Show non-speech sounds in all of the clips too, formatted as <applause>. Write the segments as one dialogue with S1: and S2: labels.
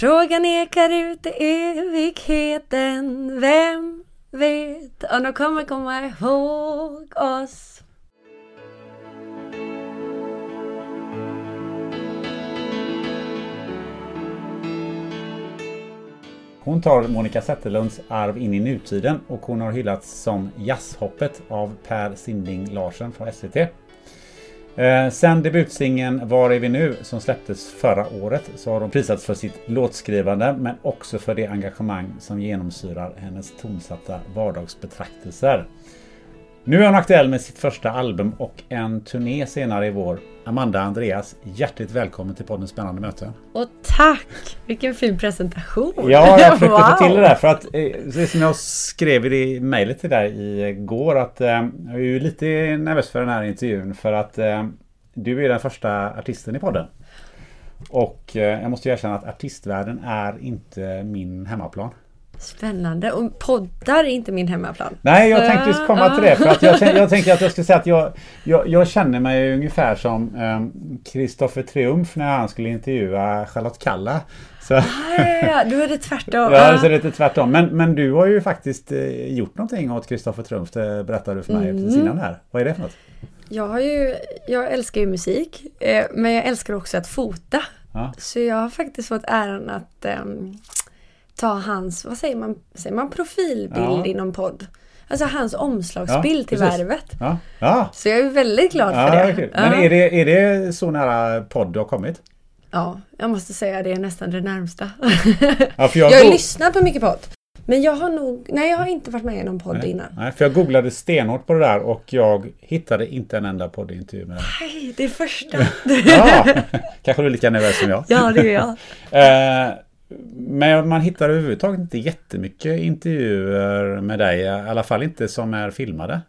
S1: Frågan ekar ut i evigheten Vem vet om de kommer komma ihåg oss?
S2: Hon tar Monica Zetterlunds arv in i nutiden och hon har hyllats som jazzhoppet av Per Sinding Larsen från SVT. Eh, sen debutsingeln Var är vi nu som släpptes förra året så har hon prisats för sitt låtskrivande men också för det engagemang som genomsyrar hennes tonsatta vardagsbetraktelser. Nu är hon aktuell med sitt första album och en turné senare i vår. Amanda Andreas, hjärtligt välkommen till podden Spännande möte.
S1: Och tack! Vilken fin presentation!
S2: Ja, jag försökte wow. få till det där för att eh, det som jag skrev i mejlet till dig igår att eh, jag är ju lite nervös för den här intervjun för att eh, du är den första artisten i podden. Och jag måste erkänna att artistvärlden är inte min hemmaplan.
S1: Spännande. Och poddar är inte min hemmaplan.
S2: Nej, jag tänkte just komma till det. För att jag, <laughs> jag tänkte att jag skulle säga att jag, jag, jag känner mig ungefär som Kristoffer um, Triumf när han skulle intervjua Charlotte Kalla.
S1: Så. Ah, ja, du är det tvärtom. <laughs>
S2: ja, så är det tvärtom. Men, men du har ju faktiskt eh, gjort någonting åt Kristoffer Triumf. Det berättade du för mig mm. precis innan här. Vad är det för något?
S1: Jag, har ju, jag älskar ju musik. Eh, men jag älskar också att fota. Ja. Så jag har faktiskt fått äran att um, ta hans, vad säger man, säger man profilbild ja. i någon podd? Alltså hans omslagsbild ja, till värvet. Ja. Ja. Så jag är väldigt glad för det.
S2: Men är det, är det så nära podd du har kommit?
S1: Ja, jag måste säga det är nästan det närmsta. <laughs> jag, jag har lyssnat på mycket podd. Men jag har nog, nej jag har inte varit med i någon podd
S2: nej,
S1: innan.
S2: Nej, för jag googlade stenhårt på det där och jag hittade inte en enda poddintervju med dig.
S1: Nej, det är första. <laughs>
S2: ja, <laughs> kanske du är lika nervös som jag.
S1: ja, det är jag.
S2: eh, men man hittar överhuvudtaget inte jättemycket intervjuer med dig. I alla fall inte som är filmade.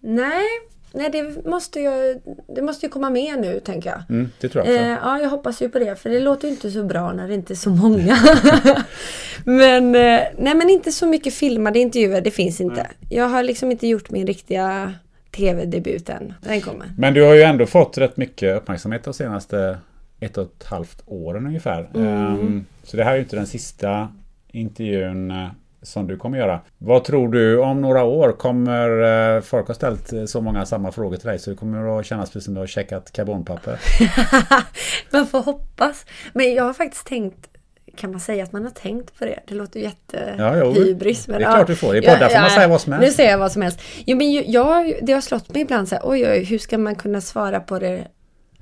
S1: Nej, nej det, måste ju, det måste ju komma med nu tänker jag.
S2: Mm, det tror jag också.
S1: Eh, ja, jag hoppas ju på det. För det låter ju inte så bra när det inte är så många. <laughs> men, eh, nej, men inte så mycket filmade intervjuer. Det finns inte. Mm. Jag har liksom inte gjort min riktiga tv-debut än. Den kommer.
S2: Men du har ju ändå fått rätt mycket uppmärksamhet de senaste ett och ett halvt åren ungefär. Mm. Um, så det här är ju inte den sista intervjun uh, som du kommer göra. Vad tror du om några år? Kommer uh, folk ha ställt så många samma frågor till dig så det kommer att kännas precis som du har checkat karbonpapper? <laughs>
S1: man får hoppas. Men jag har faktiskt tänkt kan man säga att man har tänkt på det? Det låter ju jättehybris.
S2: Ja, det är klart du får. I poddar får man säga vad som helst.
S1: Nu säger jag vad som helst. Jo, men jag, det har slått mig ibland så här, oj, oj, hur ska man kunna svara på det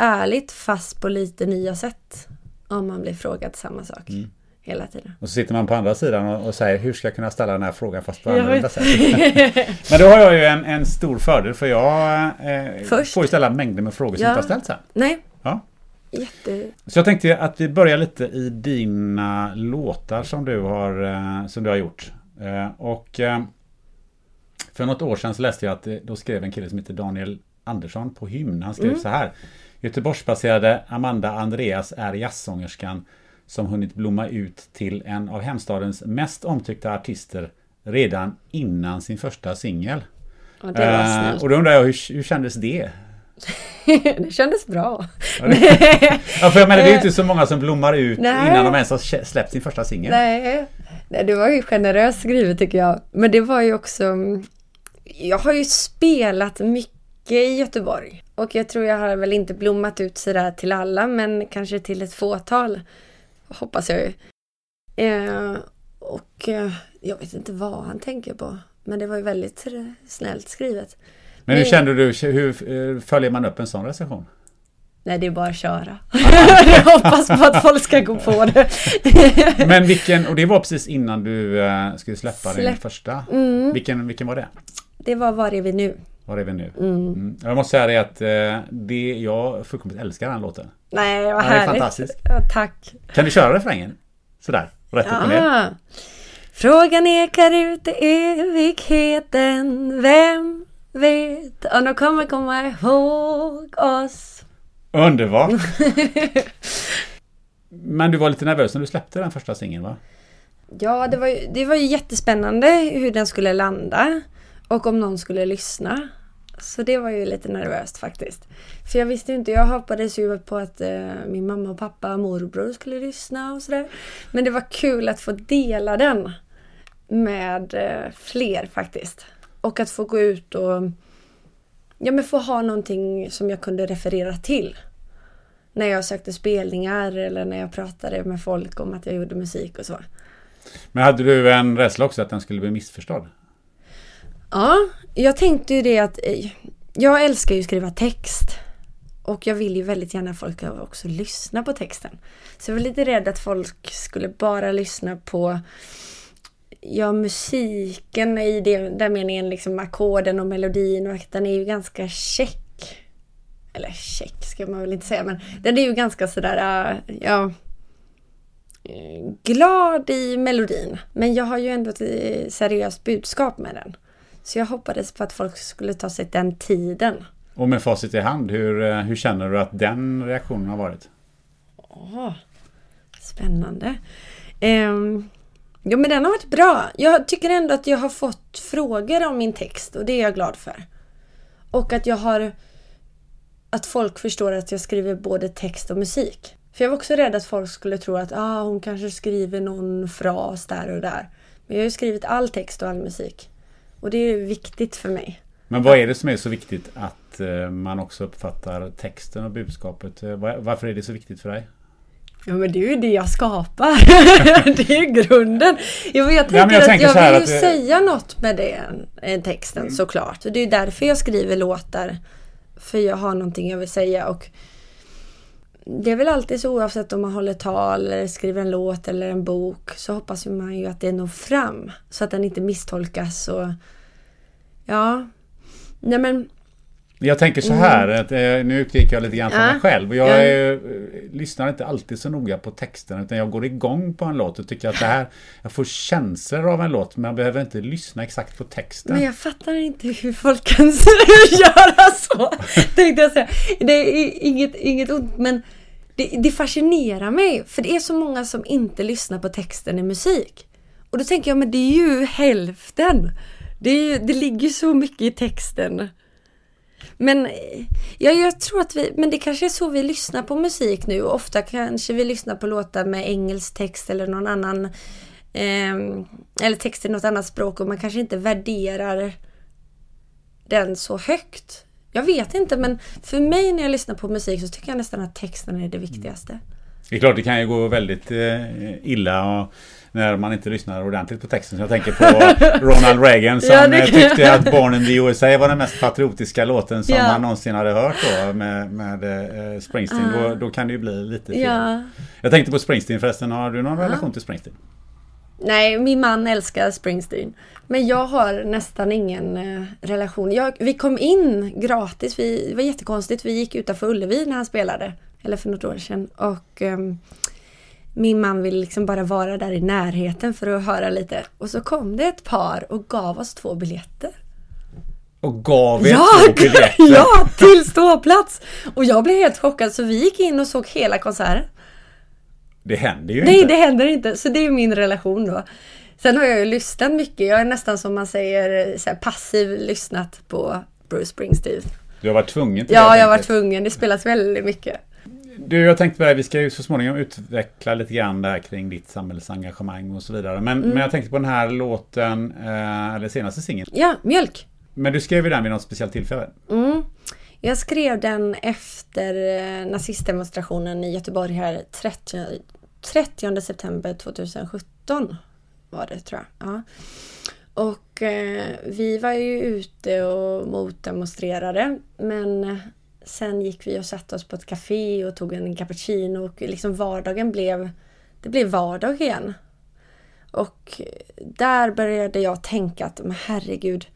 S1: ärligt fast på lite nya sätt. Om man blir frågad samma sak. Mm. Hela tiden.
S2: Och så sitter man på andra sidan och, och säger hur ska jag kunna ställa den här frågan fast på annorlunda sätt. <laughs> Men då har jag ju en, en stor fördel för jag eh, får ju ställa mängder med frågor som ja. inte har ställts här.
S1: Nej.
S2: Ja.
S1: Jätte...
S2: Så jag tänkte att vi börjar lite i dina låtar som du har, eh, som du har gjort. Eh, och eh, för något år sedan så läste jag att då skrev en kille som heter Daniel Andersson på hymn. Han skrev mm. så här. Göteborgsbaserade Amanda Andreas är jazzsångerskan som hunnit blomma ut till en av hemstadens mest omtyckta artister redan innan sin första singel.
S1: Och, det uh,
S2: och då undrar jag, hur, hur kändes det? <laughs>
S1: det kändes bra. <laughs>
S2: ja, för jag menar, det är inte så många som blommar ut Nej. innan de ens har släppt sin första singel.
S1: Nej. Nej, det var ju generöst skrivet tycker jag. Men det var ju också... Jag har ju spelat mycket i Göteborg. Och jag tror jag har väl inte blommat ut sådär till alla, men kanske till ett fåtal. Hoppas jag ju. Eh, och eh, jag vet inte vad han tänker på. Men det var ju väldigt snällt skrivet.
S2: Men hur kände du, hur eh, följer man upp en sån recension?
S1: Nej, det är bara att köra. <laughs> jag hoppas på att folk ska gå på det. <laughs>
S2: Men vilken, och det var precis innan du uh, skulle släppa Släpp. din första. Mm. Vilken, vilken var det?
S1: Det var Var är vi nu?
S2: Var är vi nu? Mm. Mm. Jag måste säga det att uh, det, jag fullkomligt älskar den låten.
S1: Nej, vad härligt.
S2: Det är fantastiskt.
S1: Ja, tack.
S2: Kan du köra refrängen? Sådär, rätt upp och ner.
S1: Frågan ekar ut i evigheten. Vem vet om de kommer komma ihåg oss?
S2: Underbart! <laughs> Men du var lite nervös när du släppte den första singeln va?
S1: Ja, det var, ju, det var ju jättespännande hur den skulle landa. Och om någon skulle lyssna. Så det var ju lite nervöst faktiskt. För jag visste ju inte, jag hoppades ju på att eh, min mamma och pappa och morbror skulle lyssna och sådär. Men det var kul att få dela den med eh, fler faktiskt. Och att få gå ut och ja, men få ha någonting som jag kunde referera till. När jag sökte spelningar eller när jag pratade med folk om att jag gjorde musik och så.
S2: Men hade du en rädsla också att den skulle bli missförstådd?
S1: Ja, jag tänkte ju det att eh, jag älskar ju att skriva text. Och jag vill ju väldigt gärna att folk ska också lyssna på texten. Så jag var lite rädd att folk skulle bara lyssna på ja, musiken i det, den meningen, liksom ackorden och melodin och att den är ju ganska check. Eller check ska man väl inte säga, men den är ju ganska sådär, eh, ja, eh, glad i melodin. Men jag har ju ändå ett seriöst budskap med den. Så jag hoppades på att folk skulle ta sig den tiden.
S2: Och med facit i hand, hur, äh, hur känner du att den reaktionen har varit?
S1: Åh, spännande. Um, Jo men den har varit bra. Jag tycker ändå att jag har fått frågor om min text och det är jag glad för. Och att jag har... Att folk förstår att jag skriver både text och musik. För jag var också rädd att folk skulle tro att ah, hon kanske skriver någon fras där och där. Men jag har ju skrivit all text och all musik. Och det är viktigt för mig.
S2: Men vad är det som är så viktigt att eh, man också uppfattar texten och budskapet? Eh, varför är det så viktigt för dig?
S1: Ja men det är ju det jag skapar. <laughs> det är grunden. Ja, jag tänker, ja, jag tänker att jag vill ju att... säga något med den texten mm. såklart. Och det är därför jag skriver låtar. För jag har någonting jag vill säga och det är väl alltid så oavsett om man håller tal eller skriver en låt eller en bok så hoppas man ju att det når fram så att den inte misstolkas och ja. Nej men
S2: jag tänker så här, mm. att, eh, nu utgick jag lite grann från ja. mig själv. Jag är, eh, lyssnar inte alltid så noga på texten utan jag går igång på en låt och tycker att det här, <laughs> jag får känslor av en låt men jag behöver inte lyssna exakt på texten.
S1: Men jag fattar inte hur folk kan <laughs> göra så. <laughs> Tänkte jag säga. Det är inget, inget ont men det, det fascinerar mig för det är så många som inte lyssnar på texten i musik. Och då tänker jag, men det är ju hälften. Det, är ju, det ligger så mycket i texten. Men ja, jag tror att vi, men det kanske är så vi lyssnar på musik nu. Ofta kanske vi lyssnar på låtar med engelsk text eller någon annan eh, eller text i något annat språk och man kanske inte värderar den så högt. Jag vet inte men för mig när jag lyssnar på musik så tycker jag nästan att texten är det viktigaste.
S2: Det är klart det kan ju gå väldigt eh, illa och när man inte lyssnar ordentligt på texten. Så jag tänker på <laughs> Ronald Reagan som ja, tyckte att Born in the USA var den mest patriotiska låten som ja. han någonsin hade hört då med, med eh, Springsteen. Uh. Då, då kan det ju bli lite fel. Ja. Jag tänkte på Springsteen förresten. Har du någon uh. relation till Springsteen?
S1: Nej, min man älskar Springsteen. Men jag har nästan ingen eh, relation. Jag, vi kom in gratis. Vi, det var jättekonstigt. Vi gick utanför Ullevi när han spelade. Eller för något år sedan. Och um, min man ville liksom bara vara där i närheten för att höra lite. Och så kom det ett par och gav oss två biljetter.
S2: Och gav er ja, två <laughs> biljetter?
S1: Ja, till ståplats! Och jag blev helt chockad så vi gick in och såg hela konserten.
S2: Det händer ju
S1: Nej,
S2: inte.
S1: Nej, det händer inte. Så det är min relation då. Sen har jag ju lyssnat mycket. Jag är nästan som man säger så passiv lyssnat på Bruce Springsteen.
S2: Du har varit tvungen
S1: till Ja, det, jag har varit tvungen. Det spelas väldigt mycket
S2: Du, jag tänkte på det, vi ska ju så småningom utveckla lite grann där kring ditt samhällsengagemang och så vidare. Men, mm. men jag tänkte på den här låten, eh, eller senaste singeln.
S1: Ja, Mjölk.
S2: Men du skrev ju den vid något speciellt tillfälle.
S1: Mm. Jag skrev den efter eh, nazistdemonstrationen i Göteborg här 30, 30 september 2017 var det tror jag. Ja. Och eh, vi var ju ute och motdemonstrerade men eh, sen gick vi och satte oss på ett café och tog en cappuccino och liksom vardagen blev, det blev vardag igen. Och eh, där började jag tänka att, men herregud,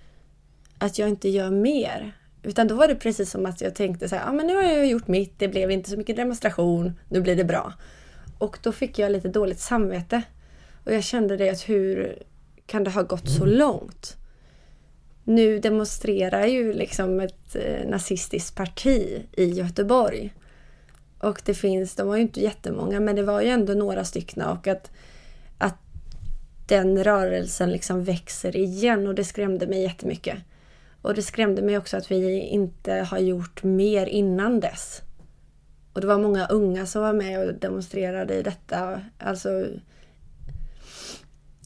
S1: att jag inte gör mer. Utan då var det precis som att jag tänkte så här, ah, men nu har jag gjort mitt, det blev inte så mycket demonstration, nu blir det bra. Och då fick jag lite dåligt samvete. Och jag kände det att hur kan det ha gått så långt? Nu demonstrerar ju liksom ett eh, nazistiskt parti i Göteborg. Och det finns, de var ju inte jättemånga, men det var ju ändå några stycken och att, att den rörelsen liksom växer igen och det skrämde mig jättemycket. Och det skrämde mig också att vi inte har gjort mer innan dess. Och det var många unga som var med och demonstrerade i detta. Alltså,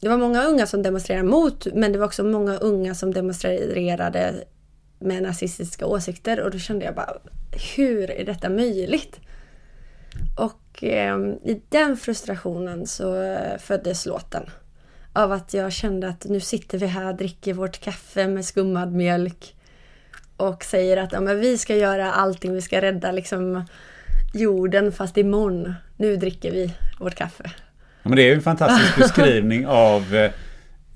S1: det var många unga som demonstrerade mot, men det var också många unga som demonstrerade med nazistiska åsikter och då kände jag bara, hur är detta möjligt? Och eh, i den frustrationen så eh, föddes låten. Av att jag kände att nu sitter vi här, dricker vårt kaffe med skummad mjölk och säger att ja, men vi ska göra allting, vi ska rädda liksom jorden fast imorgon. Nu dricker vi vårt kaffe.
S2: Ja, men det är en fantastisk <laughs> beskrivning av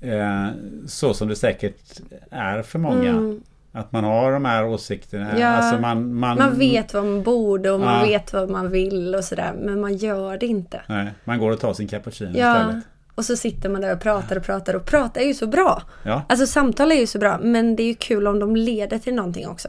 S2: eh, så som det säkert är för många. Mm. Att man har de här åsikterna.
S1: Ja, alltså man, man, man vet vad man borde och man ja. vet vad man vill och sådär. Men man gör det inte.
S2: Nej, man går och tar sin cappuccino
S1: ja. istället. Och så sitter man där och pratar och pratar och pratar är ju så bra. Ja. Alltså samtal är ju så bra men det är ju kul om de leder till någonting också.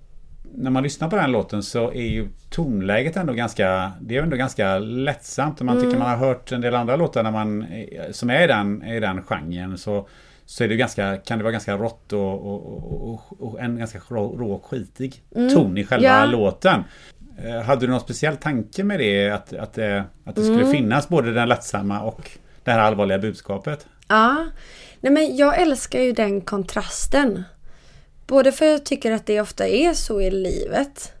S2: när man lyssnar på den låten så är ju tonläget ändå ganska, det är ändå ganska lättsamt. Om man mm. tycker man har hört en del andra låtar när man, som är i den, i den genren så, så är det ganska, kan det vara ganska rått och, och, och, och en ganska rå, rå och skitig mm. ton i själva ja. låten. Eh, hade du någon speciell tanke med det? Att, att, eh, att det skulle mm. finnas både den lättsamma och det här allvarliga budskapet?
S1: Ja, nej men jag älskar ju den kontrasten. Både för att jag tycker att det ofta är så i livet.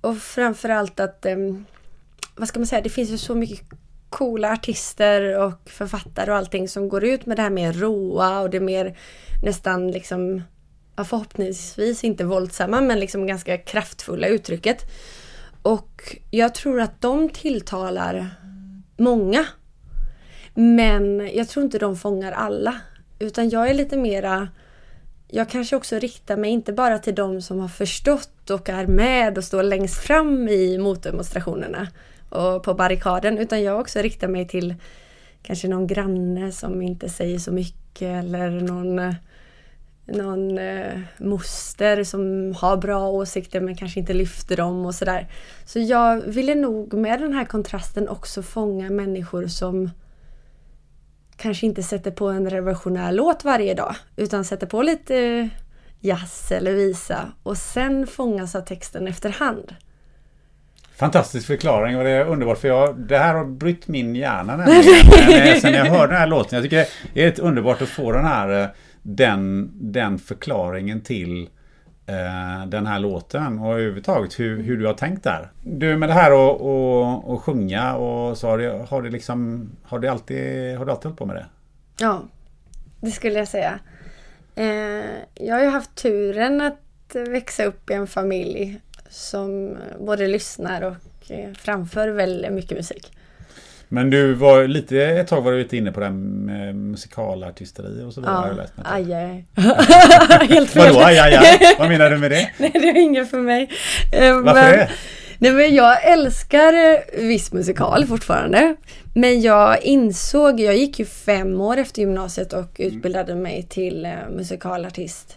S1: Och framförallt att, ehm, vad ska man säga, det finns ju så mycket coola artister och författare och allting som går ut med det här mer roa och det mer nästan liksom, förhoppningsvis inte våldsamma men liksom ganska kraftfulla uttrycket. Och jag tror att de tilltalar många. Men jag tror inte de fångar alla. Utan jag är lite mera jag kanske också riktar mig inte bara till de som har förstått och är med och står längst fram i motdemonstrationerna och på barrikaden utan jag också riktar mig till kanske någon granne som inte säger så mycket eller någon, någon eh, moster som har bra åsikter men kanske inte lyfter dem och sådär. Så jag ville nog med den här kontrasten också fånga människor som kanske inte sätter på en revolutionär låt varje dag utan sätter på lite jazz eller visa och sen fångas av texten efterhand.
S2: Fantastisk förklaring och det är underbart för jag, det här har brytt min hjärna <laughs> nämligen. Sen jag hörde den här låten. Jag tycker det är ett underbart att få den här eh, den, den förklaringen till eh, den här låten och överhuvudtaget hur, hur du har tänkt där. Du med det här och, och, och sjunga och så har du, har du liksom har du alltid, har du alltid hållit på med det?
S1: Ja, det skulle jag säga. Eh, jag har ju haft turen att växa upp i en familj som både lyssnar och eh, framför väldigt mycket musik.
S2: Men du var lite, ett tag var du lite inne på det med musikalartisteri och så vidare.
S1: Ja,
S2: jag
S1: aj. <laughs> Helt fel.
S2: Vadå aj, aj, aj? Vad menar du med det? <laughs>
S1: Nej, det är inget för mig. Eh,
S2: Varför
S1: men,
S2: det?
S1: Nej, men jag älskar eh, viss musikal fortfarande. Men jag insåg, jag gick ju fem år efter gymnasiet och
S2: Mm.
S1: utbildade mig till eh, musikalartist.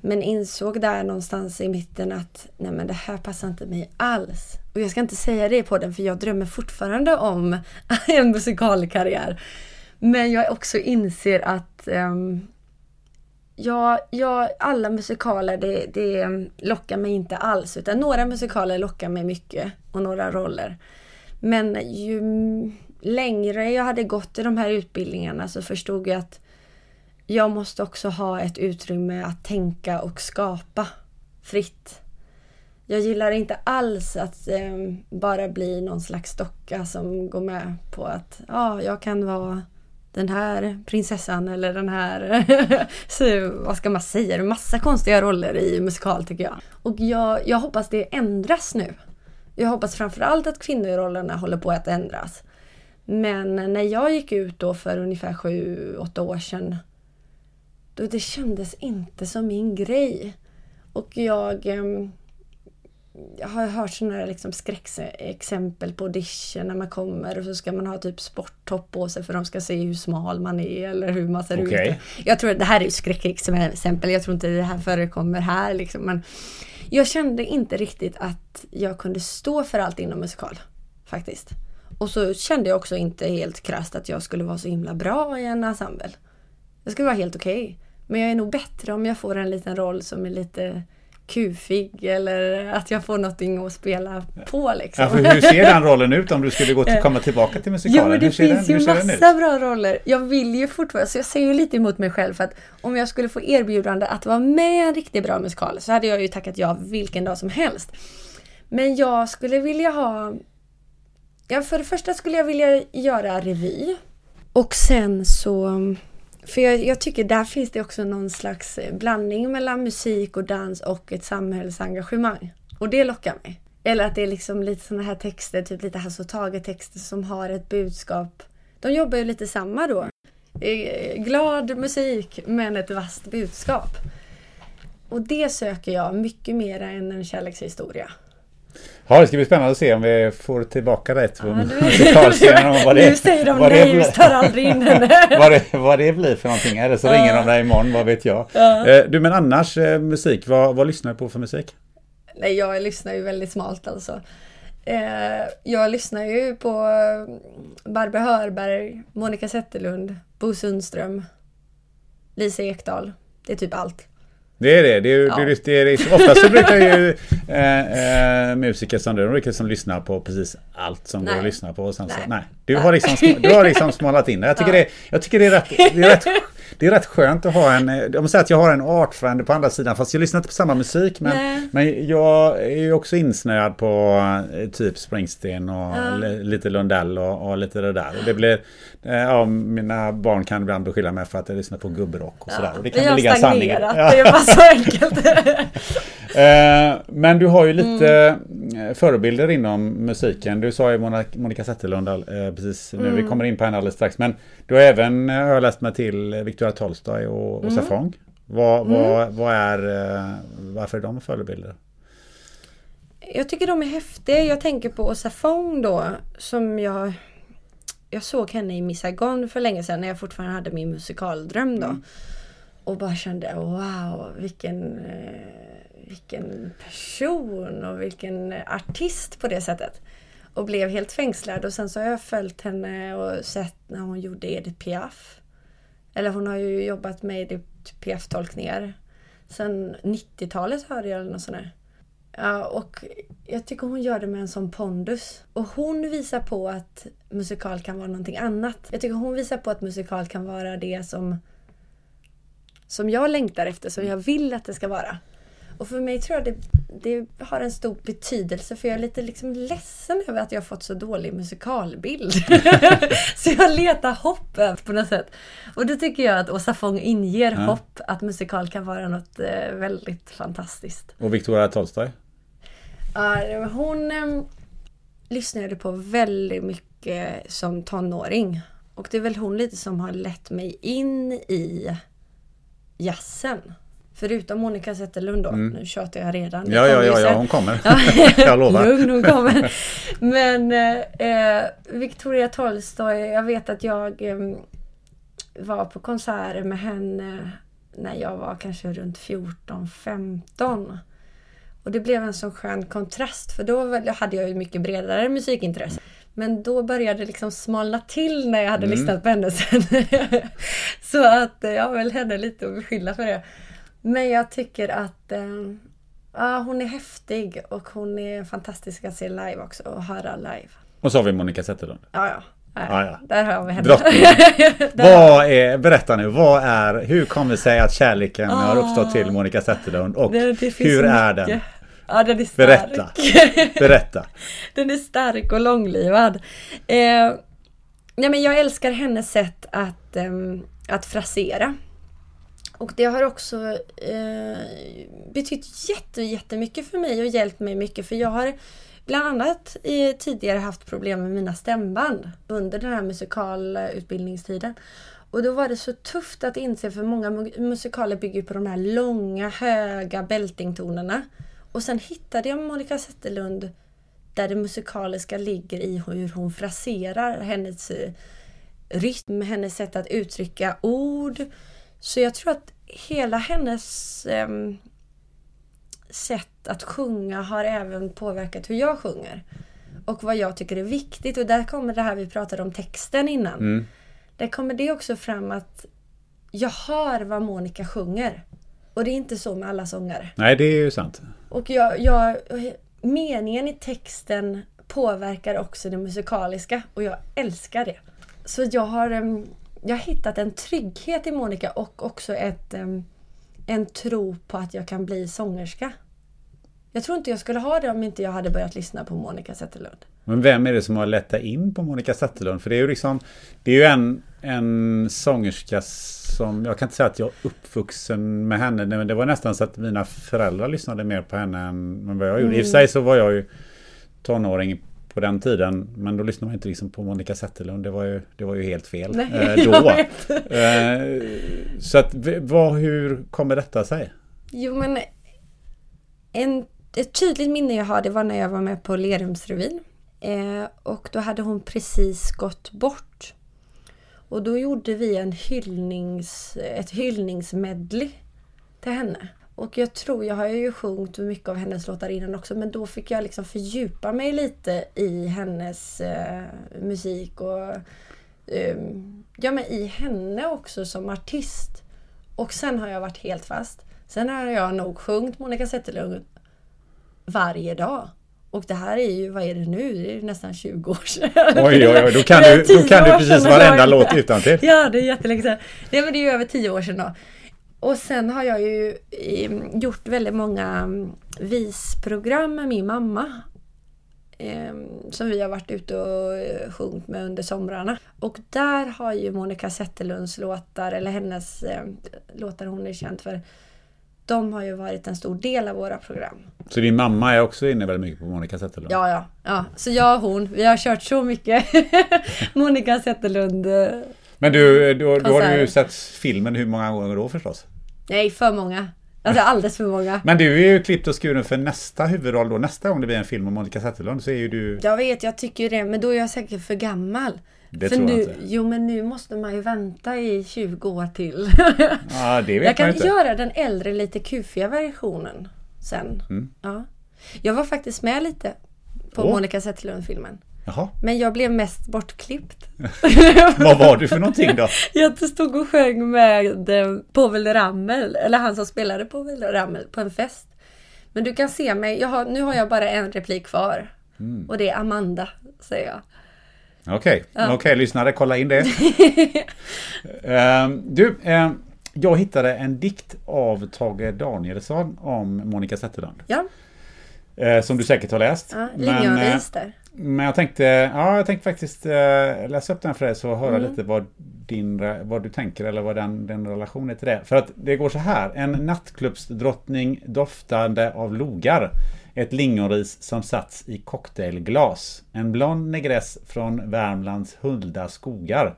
S1: Men insåg där någonstans i mitten att nej men det här passar inte mig alls. Och jag ska inte säga det på den för jag drömmer fortfarande om <laughs> en musikalkarriär. Men jag också inser att um, ja, ja, alla musikaler det, det lockar mig inte alls. Utan några musikaler lockar mig mycket och några roller. Men ju längre jag hade gått i de här utbildningarna så förstod jag att jag måste också ha ett utrymme att tänka och skapa fritt. Jag gillar inte alls att eh, bara bli någon slags docka som går med på att ja, jag kan vara den här prinsessan eller den här, <laughs> så, vad ska man säga, massa konstiga roller i musikal tycker jag. Och jag, jag hoppas det ändras nu. Jag hoppas framförallt att kvinnorollerna håller på att ändras. Men när jag gick ut då för ungefär sju, åtta år sedan då det kändes inte som min grej. Och jag, eh, jag har hört sådana här liksom skräckexempel på audition när man kommer och så ska man ha typ sporttopp på sig för de ska se hur smal man är eller hur man ser
S2: Okej.
S1: ut. Jag tror att det här är skräckexempel, jag tror inte det här förekommer här liksom. Men jag kände inte riktigt att jag kunde stå för allt inom musikal. Faktiskt. Och så kände jag också inte helt krasst att jag skulle vara så himla bra i en ensemble. Jag skulle vara helt okej. Men jag är nog bättre om jag får en liten roll som är lite kufig eller att jag får någonting att spela på liksom.
S2: Ja, hur ser den rollen ut om du skulle gå till, komma tillbaka till musikalen?
S1: Jo, men det finns
S2: den,
S1: ju massa bra roller. Jag vill ju fortfarande, så jag säger ju lite emot mig själv för att om jag skulle få erbjudande att vara med i en riktigt bra musikal så hade jag ju tackat ja vilken dag som helst. Men jag skulle vilja ha... Ja, för det första skulle jag vilja göra revy. Och sen så... För jag, jag tycker där finns det också någon slags eh, blandning mellan musik och dans och ett samhällsengagemang. Och det lockar mig. Eller att det är liksom lite sådana här texter, typ lite Hasse och texter som har ett budskap. De jobbar ju lite samma då. Eh, glad musik men ett vasst budskap. Och det söker jag mycket mer än en kärlekshistoria.
S2: Ja, det ska bli spännande att se om vi får tillbaka det på
S1: Ja,
S2: och vad det-
S1: nu säger de
S2: vad det
S1: nej, vi tar aldrig in henne. <laughs>
S2: vad, det, vad det blir för någonting. Eller så ringer de dig imorgon, vad vet jag.
S1: Ja.
S2: Eh, Du, men annars eh, musik, vad, vad lyssnar du på för musik?
S1: Nej, jag lyssnar ju väldigt smalt alltså. Eh, jag lyssnar ju på Barbro Hörberg, Monica Zetterlund, Bo Sundström, Lisa Ekdahl. Det är typ allt.
S2: Det är det. det, är,
S1: Ja.
S2: det, är, det är, oftast så brukar ju eh, eh, musiker som du, de brukar som lyssna på precis allt som går
S1: Nej.
S2: att lyssna på. Och sen så,
S1: Nej.
S2: nej. Du, har liksom, du har liksom smalat in det. Jag tycker,
S1: Ja.
S2: det, jag tycker det, är rätt, det, är rätt, det är rätt skönt att ha en... Om man säger att jag har en artfrände på andra sidan, fast jag lyssnar inte på samma musik. Men,
S1: Nej.
S2: men jag är ju också insnöad på eh, typ Springsteen och
S1: Ja.
S2: li- lite Lundell och, och lite det där. Och det blir... eh, Ja, mina barn kan ibland beskylla mig för att jag lyssnar på gubbrock och sådär. Och det kan
S1: Vi har
S2: ligga
S1: stagnerat,
S2: Ja.
S1: det är bara så enkelt. <laughs>
S2: Eh, Men du har ju lite
S1: Mm.
S2: förebilder inom musiken. Du sa ju Monica Zetterlund eh, precis nu. Vi
S1: Mm.
S2: kommer in på henne alldeles strax. Men du har även, eh, har jag läst mig till, Victoria Tolstoy och, och
S1: Mm.
S2: Safong. Vad, vad, vad är, varför är de förebilder?
S1: Jag tycker de är häftiga. Jag tänker på Åsa Fong då som jag jag såg henne i Miss Saigon för länge sedan när jag fortfarande hade min musikaldröm då. Och bara kände wow vilken, eh, vilken person och vilken artist på det sättet. Och blev helt fängslad och sen så har jag följt henne och sett när hon gjorde Edith Piaf. Eller hon har ju jobbat med Edith Piaf-tolkningar. Sen 90-talet hörde jag eller något sånt där. Ja, och jag tycker hon gör det med en sån pondus. Och hon visar på att musikal kan vara någonting annat. Jag tycker hon visar på att musikal kan vara det som som jag längtar efter, som jag vill att det ska vara. Och för mig tror jag det, det har en stor betydelse för jag är lite liksom ledsen över att jag har fått så dålig musikalbild. <laughs> så jag letar hopp på något sätt. Och då tycker jag att Åsa Fång inger ja. hopp att musikal kan vara något eh, väldigt fantastiskt.
S2: Och Victoria Tolstoy?
S1: Ja, hon eh, lyssnade på väldigt mycket som tonåring. Och det är väl hon lite som har lett mig in i jazzen. Förutom Monica Zetterlund då. Mm. Nu tjatar jag redan.
S2: Ja, ja, ja, ja, hon kommer. <laughs> jag lovar.
S1: Lugn, hon kommer. Men eh, Victoria Tolstoy, jag vet att jag eh, var på konserter med henne när jag var kanske runt 14-15. Och det blev en sån skön kontrast för då hade jag ju mycket bredare musikintresse. Men då började det liksom smalna till när jag hade mm. lyssnat på henne sen. <laughs> så att jag har väl henne lite att beskylla för det. Men jag tycker att eh, ja, hon är häftig och hon är fantastisk att se live också och höra live.
S2: Och så har vi Monica Zetterlund.
S1: Ja, ja. Ja, ja. Där har vi henne. <laughs>
S2: vad är, berätta nu, vad är, hur kommer det sig att kärleken ah, har uppstått till Monica Zetterlund och det, det hur är den?
S1: Ja, den är stark.
S2: Berätta. Berätta. <laughs>
S1: den är stark och långlivad. Eh, nej, men jag älskar hennes sätt att, eh, att frasera. Och det har också eh, betytt jätte, jättemycket för mig och hjälpt mig mycket för jag har bland annat eh, tidigare haft problem med mina stämband under den här musikalutbildningstiden. Och då var det så tufft att inse för många musikaler bygger på de här långa höga bältingtonerna. Och sen hittade jag Monica Zetterlund där det musikaliska ligger i hur hon fraserar hennes eh, rytm, hennes sätt att uttrycka ord. Så jag tror att hela hennes eh, sätt att sjunga har även påverkat hur jag sjunger. Och vad jag tycker är viktigt. Och där kommer det här vi pratade om texten innan. Mm. Där kommer det också fram att jag hör vad Monica sjunger. Och det är inte så med alla sångare.
S2: Nej, det är ju sant.
S1: Och jag, jag, meningen i texten påverkar också det musikaliska och jag älskar det. Så jag har, jag har hittat en trygghet i Monica och också ett, en tro på att jag kan bli sångerska. Jag tror inte jag skulle ha det om inte jag hade börjat lyssna på Monica Zetterlund.
S2: Men vem är det som har lett in på Monica Zetterlund? För det är ju liksom Det är ju en, en sångerska som Jag kan inte säga att jag är uppvuxen med henne men det var nästan så att mina föräldrar lyssnade mer på henne än vad jag gjorde. Mm. I och för sig så var jag ju tonåring på den tiden Men då lyssnade man inte liksom på Monica Zetterlund. Det var ju, det var ju helt fel Nej, eh, <laughs> då. Eh, så att vad, hur kommer detta sig?
S1: Jo men en ett tydligt minne jag har det var när jag var med på Lerumsrevyn. Eh, och då hade hon precis gått bort. Och då gjorde vi en hyllnings, ett hyllningsmedley till henne. Och jag tror, jag har ju sjungit mycket av hennes låtar innan också, men då fick jag liksom fördjupa mig lite i hennes eh, musik och eh, ja, men i henne också som artist. Och sen har jag varit helt fast. Sen har jag nog sjungit Monica Zetterlund varje dag. Och det här är ju, vad är det nu? Det är nästan 20 år sedan.
S2: Oj, oj, oj, då kan du, då kan du precis varenda låt utan till.
S1: Ja, det är jättelänge sedan. Nej, men det är ju över 10 år sedan då. Och sen har jag ju gjort väldigt många mm, visprogram med min mamma. Ehm, som vi har varit ute och eh, sjungit med under somrarna. Och där har ju Monica Zetterlunds låtar, eller hennes eh, låtar hon är känd för, de har ju varit en stor del av våra program.
S2: Så din mamma är också inne väldigt mycket på Monica Zetterlund?
S1: Ja, ja. ja. Så jag och hon, vi har kört så mycket <laughs> Monica Zetterlund eh,
S2: Men du, då, då har du ju sett filmen hur många gånger då förstås?
S1: Nej, för många. Alltså alldeles för många.
S2: Men du är ju klippt och skuren för nästa huvudroll då. Nästa gång det blir en film om Monica Zetterlund så är ju du...
S1: Jag vet, jag tycker det. Men då är jag säkert för gammal.
S2: Det
S1: För
S2: tror
S1: nu,
S2: jag inte.
S1: Jo men nu måste man ju vänta i 20 år till. <laughs>
S2: Ja, det vet
S1: jag kan
S2: man inte.
S1: göra den äldre lite kufiga versionen sen.
S2: Mm.
S1: Ja. Jag var faktiskt med lite på
S2: Åh.
S1: Monica Zetterlund-filmen.
S2: Jaha.
S1: Men jag blev mest bortklippt. <laughs>
S2: Vad var du för någonting då?
S1: Jag stod och sjöng med eh, Povel Ramel, eller han som spelade Povel Ramel på en fest. Men du kan se mig, har, nu har jag bara en replik kvar. Och det är Amanda, säger jag.
S2: Okej, okej lyssnare, kolla in det. <laughs> Ehm, du, ehm, jag hittade en dikt av Tage Danielsson om Monica Zetterlund.
S1: Ja,
S2: Eh, som du säkert har läst.
S1: ja lingonris där.
S2: Men jag tänkte, ja, jag tänkte faktiskt eh, läsa upp den för dig så höra
S1: Mm.
S2: lite vad, din, vad du tänker eller vad den, den relation är till det. För att det går så här. En nattklubbsdrottning doftande av logar. Ett lingonris som satts i cocktailglas. En blond negress från Värmlands Hulda skogar.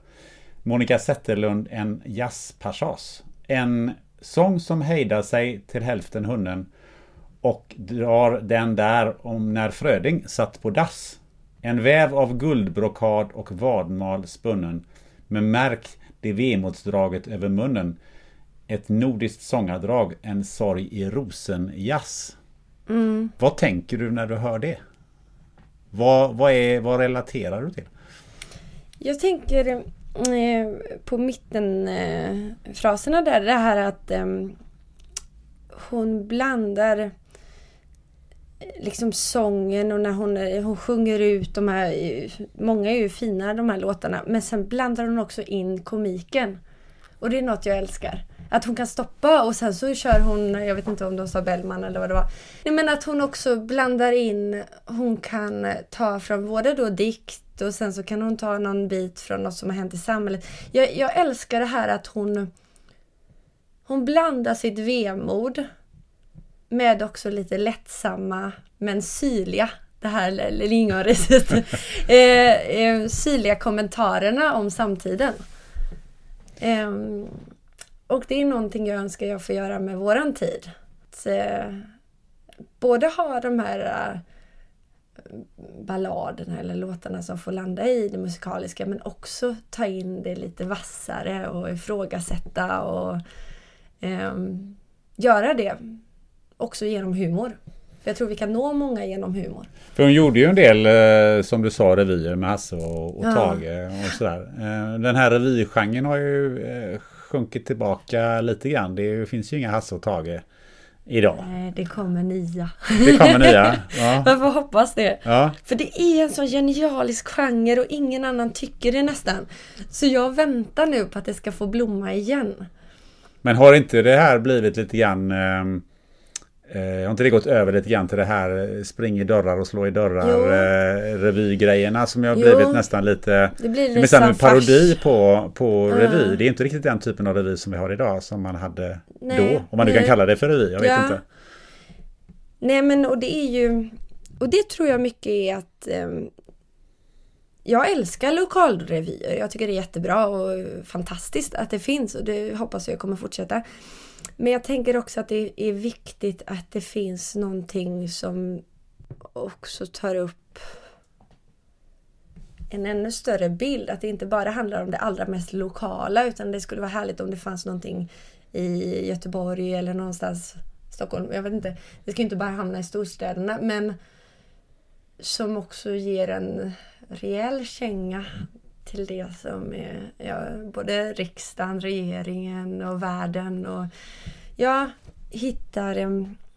S2: Monica Zetterlund en jazzpassage. En sång som hejdar sig till hälften hunnen och drar den där om när Fröding satt på dass. En väv av guldbrokad och vadmal spunnen. Men märk det vemodsdraget över munnen. Ett nordiskt sångardrag, en sorg i rosenjazz. Vad tänker du när du hör det? Vad, vad, är, vad relaterar du till?
S1: Jag tänker eh, på mittenfraserna eh, där, det här att eh, hon blandar liksom sången och när hon, hon sjunger ut de här, många är ju fina de här låtarna, men sen blandar hon också in komiken. Och det är något jag älskar. Att hon kan stoppa och sen så kör hon, jag vet inte om de sa Bellman eller vad det var. Nej men att hon också blandar in, hon kan ta från både då dikt och sen så kan hon ta någon bit från något som har hänt i samhället. Jag, jag älskar det här att hon, hon blandar sitt vemod med också lite lättsamma men syrliga, det här lingonriset, <laughs> eh, eh, syrliga kommentarerna om samtiden. Ehm, och det är någonting jag önskar jag får göra med våran tid. Att, eh, både ha de här eh, balladerna eller låtarna som får landa i det musikaliska men också ta in det lite vassare och ifrågasätta och ehm, göra det också genom humor. För jag tror vi kan nå många genom humor.
S2: För hon gjorde ju en del, eh, som du sa, revyer med Hasse och, och
S1: Ja.
S2: Tage och sådär. Eh, Den här revygenren har ju eh, sjunkit tillbaka lite grann. Det finns ju inga Hasse och Tage idag.
S1: Nej, det kommer nya.
S2: Det kommer nya. Ja. <laughs>
S1: Jag får hoppas det.
S2: Ja.
S1: För det är en så genialisk genre och ingen annan tycker det nästan. Så jag väntar nu på att det ska få blomma igen.
S2: Men har inte det här blivit lite grann... Eh, har inte det gått över lite grann till det här eh, spring i dörrar och slå i dörrar eh, revygrejerna som har
S1: Jo.
S2: blivit nästan lite...
S1: Det blir
S2: Det nästan en parodi
S1: fars.
S2: på, på
S1: Ja.
S2: revy. Det är inte riktigt den typen av revy som vi har idag som man hade
S1: Nej,
S2: då. Om man nu kan
S1: nej.
S2: kalla det för revy, jag vet
S1: Ja.
S2: inte.
S1: Nej men och det är ju... Och det tror jag mycket är att... ehm, jag älskar lokalrevyer. Jag tycker det är jättebra och fantastiskt att det finns och det hoppas jag kommer fortsätta. Men jag tänker också att det är viktigt att det finns någonting som också tar upp en ännu större bild. Att det inte bara handlar om det allra mest lokala utan det skulle vara härligt om det fanns någonting i Göteborg eller någonstans Stockholm. Jag vet inte. Det ska ju inte bara hamna i storstäderna men som också ger en rejäl känga till det som är ja, både riksdagen, regeringen och världen. Och jag hittar,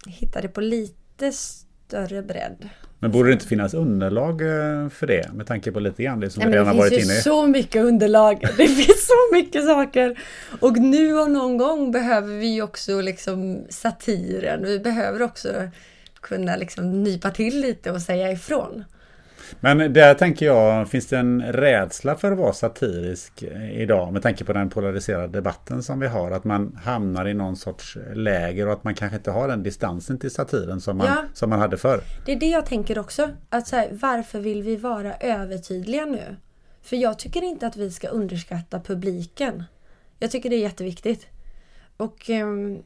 S1: hittar det på lite större bredd.
S2: Men borde det inte finnas underlag eh, för det? Med tanke på lite grann det som
S1: Nej,
S2: vi redan
S1: det
S2: har
S1: finns
S2: varit
S1: ju
S2: inne i.
S1: så mycket underlag. <laughs> Det finns så mycket saker. Och nu och någon gång behöver vi ju också liksom satiren. Vi behöver också kunna liksom nypa till lite och säga ifrån.
S2: Men där tänker jag, finns det en rädsla för att vara satirisk eh, idag? Med tanke på den polariserade debatten som vi har. Att man hamnar i någon sorts läger och att man kanske inte har den distansen till satiren som man,
S1: Ja.
S2: som man hade förr.
S1: Det är det jag tänker också. Att så här, varför vill vi vara övertydliga nu? För jag tycker inte att vi ska underskatta publiken. Jag tycker det är jätteviktigt. Och ehm,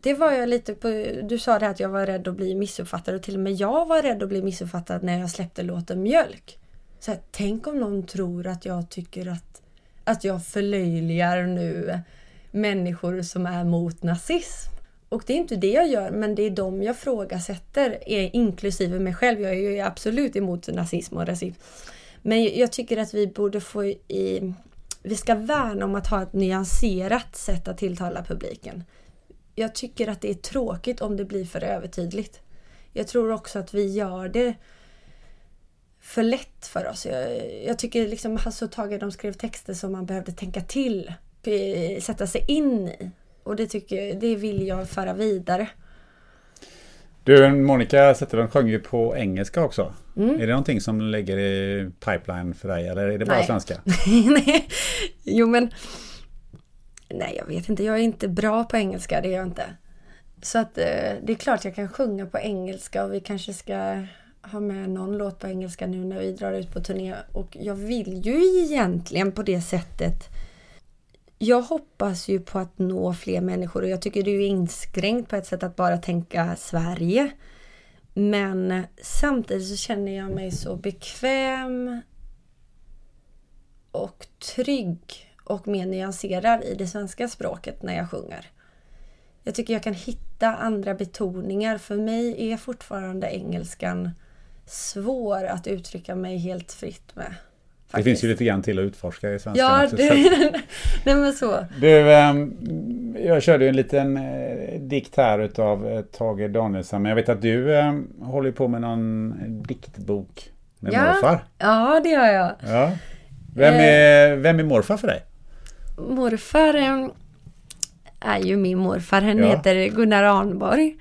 S1: det var jag lite på, du sa det att jag var rädd att bli missuppfattad och till och med jag var rädd att bli missuppfattad när jag släppte låten Mjölk. Så här, tänk om någon tror att jag tycker att, att jag förlöjligar nu människor som är mot nazism. Och det är inte det jag gör, men det är dem jag frågasätter, inklusive mig själv. Jag är ju absolut emot nazism och rasism. Men jag tycker att vi borde få i... Vi ska värna om att ha ett nyanserat sätt att tilltala publiken. Jag tycker att det är tråkigt om det blir för övertydligt. Jag tror också att vi gör det för lätt för oss. Jag, jag tycker liksom Hasse och Tage de skrev texter som man behövde tänka till, sätta sig in i. Och det, tycker, det vill jag föra vidare.
S2: Du, Monica Zetterlund sjöng ju på engelska också. Mm. Är det någonting som ligger i pipeline för dig eller är det bara nej. svenska? <laughs>
S1: nej, jo men Nej, jag vet inte. Jag är inte bra på engelska, det är jag inte. Så att eh, det är klart jag kan sjunga på engelska och vi kanske ska ha med någon låt på engelska nu när vi drar ut på turné. Och jag vill ju egentligen på det sättet jag hoppas ju på att nå fler människor och jag tycker det är inskränkt på ett sätt att bara tänka Sverige. Men samtidigt så känner jag mig så bekväm och trygg och mer nyanserad i det svenska språket när jag sjunger. Jag tycker jag kan hitta andra betoningar. För mig är fortfarande engelskan svår att uttrycka mig helt fritt med.
S2: Faktiskt. Det finns ju lite grann till att utforska i svenska.
S1: Ja, det, <laughs> nej men så.
S2: Du, ähm, jag körde ju en liten äh, dikt här utav äh, Tage Danielsson. Men jag vet att du äh, håller på med någon diktbok med
S1: ja.
S2: morfar.
S1: Ja, det gör jag.
S2: Ja. Vem, är, vem är morfar för dig?
S1: Morfar är ju min morfar. Han ja. heter Gunnar Arnborg.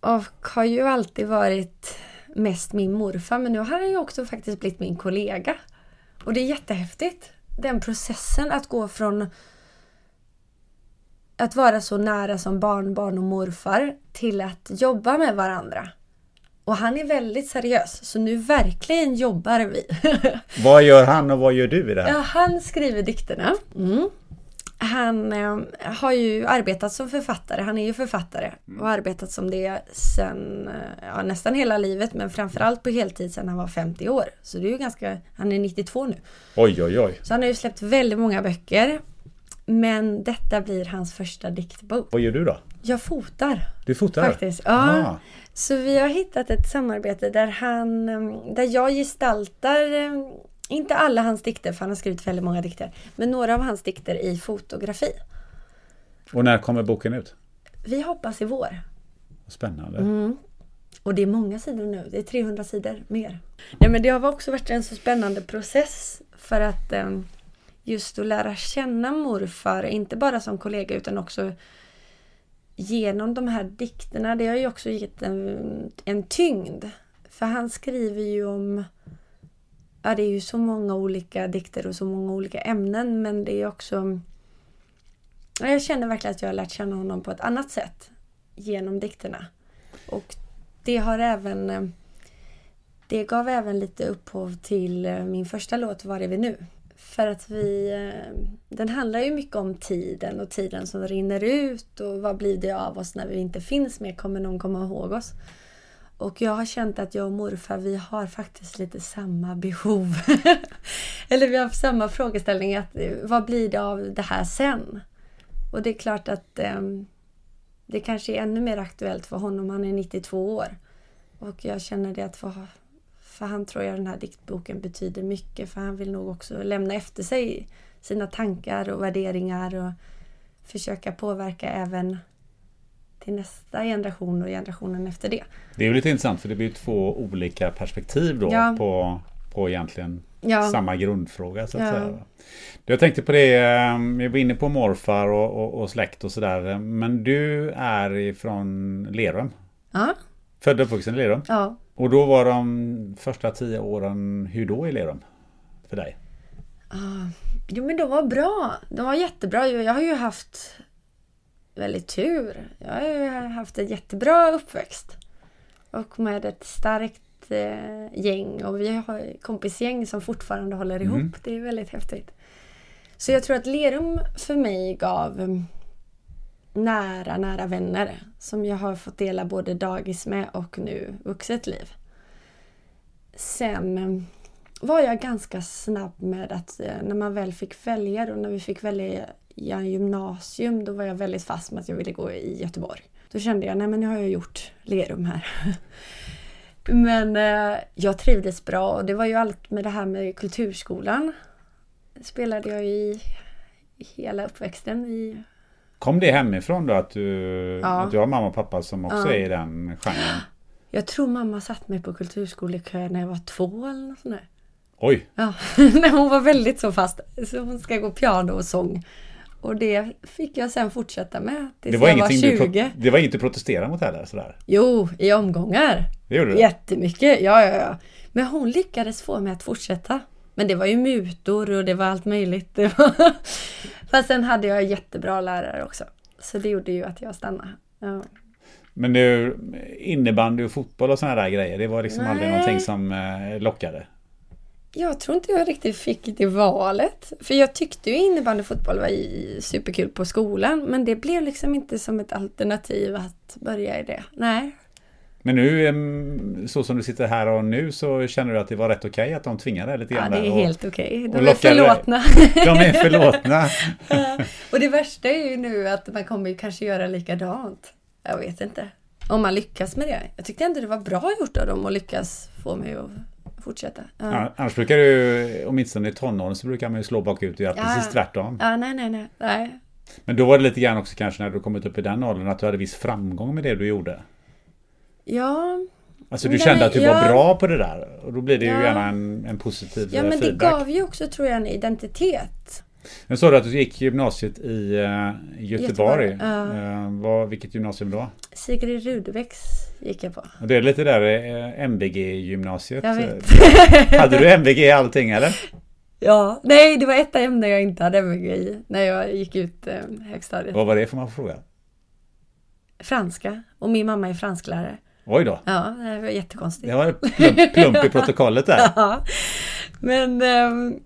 S1: och har ju alltid varit mest min morfar men nu har han ju också faktiskt blivit min kollega. Och det är jättehäftigt. Den processen att gå från att vara så nära som barnbarn och morfar till att jobba med varandra. Och han är väldigt seriös, så nu verkligen jobbar vi. <laughs>
S2: vad gör han och vad gör du i det här?
S1: Ja, han skriver dikterna. Mm han eh, har ju arbetat som författare. Han är ju författare och har arbetat som det sen eh, ja, nästan hela livet men framförallt på heltid sedan han var 50 år. Så det är ju ganska, han är 92 nu.
S2: Oj oj oj.
S1: Så han har ju släppt väldigt många böcker. Men detta blir hans första diktbok.
S2: Vad gör du då?
S1: Jag fotar.
S2: Du fotar?
S1: Faktiskt. Ja. Aha. Så vi har hittat ett samarbete där han, där jag gestaltar inte alla hans dikter, för han har skrivit väldigt många dikter. Men några av hans dikter i fotografi.
S2: Och när kommer boken ut?
S1: Vi hoppas i vår.
S2: Spännande.
S1: Mm. Och det är många sidor nu. Det är 300 sidor mer. Nej, men det har också varit en så spännande process. För att just att lära känna morfar, inte bara som kollega utan också genom de här dikterna. Det har ju också gett en, en tyngd. För han skriver ju om ja, det är ju så många olika dikter och så många olika ämnen men det är också... Ja, jag känner verkligen att jag har lärt känna honom på ett annat sätt genom dikterna. Och det har även... Eh, det gav även lite upphov till eh, min första låt Var är vi nu? För att vi... Eh, den handlar ju mycket om tiden och tiden som rinner ut och vad blir det av oss när vi inte finns mer? Kommer någon komma ihåg oss? Och jag har känt att jag och morfar, vi har faktiskt lite samma behov. <laughs> Eller vi har samma frågeställning, att eh, vad blir det av det här sen? Och det är klart att eh, det kanske är ännu mer aktuellt för honom, han är 92 år. Och jag känner det att för han tror jag den här diktboken betyder mycket, för han vill nog också lämna efter sig sina tankar och värderingar och försöka påverka även till nästa generation och generationen efter det.
S2: Det är ju lite intressant för det blir två olika perspektiv då ja. på, på egentligen ja. samma grundfråga. Så att ja. säga. Jag tänkte på det, ehm, vi var inne på morfar och, och, och släkt och sådär. Men du är ifrån Lerum?
S1: Ja.
S2: Född och uppvuxen i Lerum?
S1: Ja.
S2: Och då var de första tio åren, hur då i Lerum? För dig?
S1: Uh, jo men de var bra. De var jättebra. Jag har ju haft väldigt tur. Jag har haft en jättebra uppväxt. Och med ett starkt eh, gäng och vi har kompisgäng som fortfarande håller ihop. Mm. Det är väldigt häftigt. Så jag tror att Lerum för mig gav nära, nära vänner som jag har fått dela både dagis med och nu vuxet liv. Sen ehm, var jag ganska snabb med att eh, när man väl fick välja då, när vi fick välja gymnasium då var jag väldigt fast med att jag ville gå i Göteborg. Då kände jag, nej men nu har jag gjort Lerum här. <laughs> men eh, jag trivdes bra och det var ju allt med det här med kulturskolan. Spelade jag i hela uppväxten i
S2: Kom det hemifrån då att du,
S1: Ja.
S2: att du har mamma och pappa som också
S1: Ja.
S2: är i den genren?
S1: Jag tror mamma satt mig på kulturskolekö när jag var två eller något sånt där.
S2: Oj!
S1: Ja, <laughs> när hon var väldigt så fast. Så hon ska gå piano och sång. Och det fick jag sen fortsätta med tills
S2: Det var,
S1: jag var
S2: ingenting du,
S1: 20.
S2: pro- det var inget du protesterade mot heller sådär?
S1: Jo, i omgångar.
S2: Det gjorde du?
S1: Jättemycket, ja, ja, ja. Men hon lyckades få mig att fortsätta. Men det var ju mutor och det var allt möjligt. Det var... Fast sen hade jag jättebra lärare också. Så det gjorde ju att jag stannade. Ja.
S2: Men nu, innebandy och fotboll och sådana där grejer, det var liksom aldrig
S1: Nej.
S2: någonting som eh, lockade?
S1: Jag tror inte jag riktigt fick det valet. För jag tyckte ju innebandy och fotboll var superkul på skolan. Men det blev liksom inte som ett alternativ att börja i det. Nej.
S2: Men nu, så som du sitter här och nu, så känner du att det var rätt okej att de tvingade dig lite
S1: Ja,
S2: grann
S1: det
S2: där
S1: är
S2: och-
S1: helt okej.
S2: och <laughs>
S1: De är förlåtna.
S2: De är förlåtna.
S1: och det värsta är ju nu att man kommer ju kanske göra likadant. Jag vet inte. Om man lyckas med det. Jag tyckte ändå det var bra gjort av dem att lyckas få mig att fortsätta. Ja.
S2: Ja, annars brukar du, åtminstone i tonåren, så brukar man ju slå bakut och göra
S1: Ja.
S2: precis tvärtom.
S1: Ja, nej, nej, nej. nej.
S2: Men då var det lite grann också kanske när du kommit upp i den åldern att du hade viss framgång med det du gjorde.
S1: Ja,
S2: Alltså du kände att du
S1: ja.
S2: var bra på det där och då blir det ju
S1: Ja.
S2: gärna en, en positiv
S1: ja
S2: eh,
S1: men det
S2: feedback.
S1: gav ju också tror jag en identitet.
S2: Men sa du att du gick gymnasiet i eh, Göteborg.
S1: Göteborg, ja.
S2: Eh, vad, vilket gymnasium då?
S1: Sigrid Rudebecks gick jag på.
S2: Det är lite där eh, MVG-gymnasiet.
S1: Jag vet. <laughs>
S2: Hade du MVG i allting eller?
S1: Ja, nej det var ett ämne jag inte hade MVG i när jag gick ut högstadiet.
S2: Vad var det får man fråga?
S1: Franska. Och min mamma är fransklärare.
S2: Oj då.
S1: Ja, det var jättekonstigt.
S2: Det var en plump, plump i protokollet där. <laughs>
S1: Ja. Men ehm,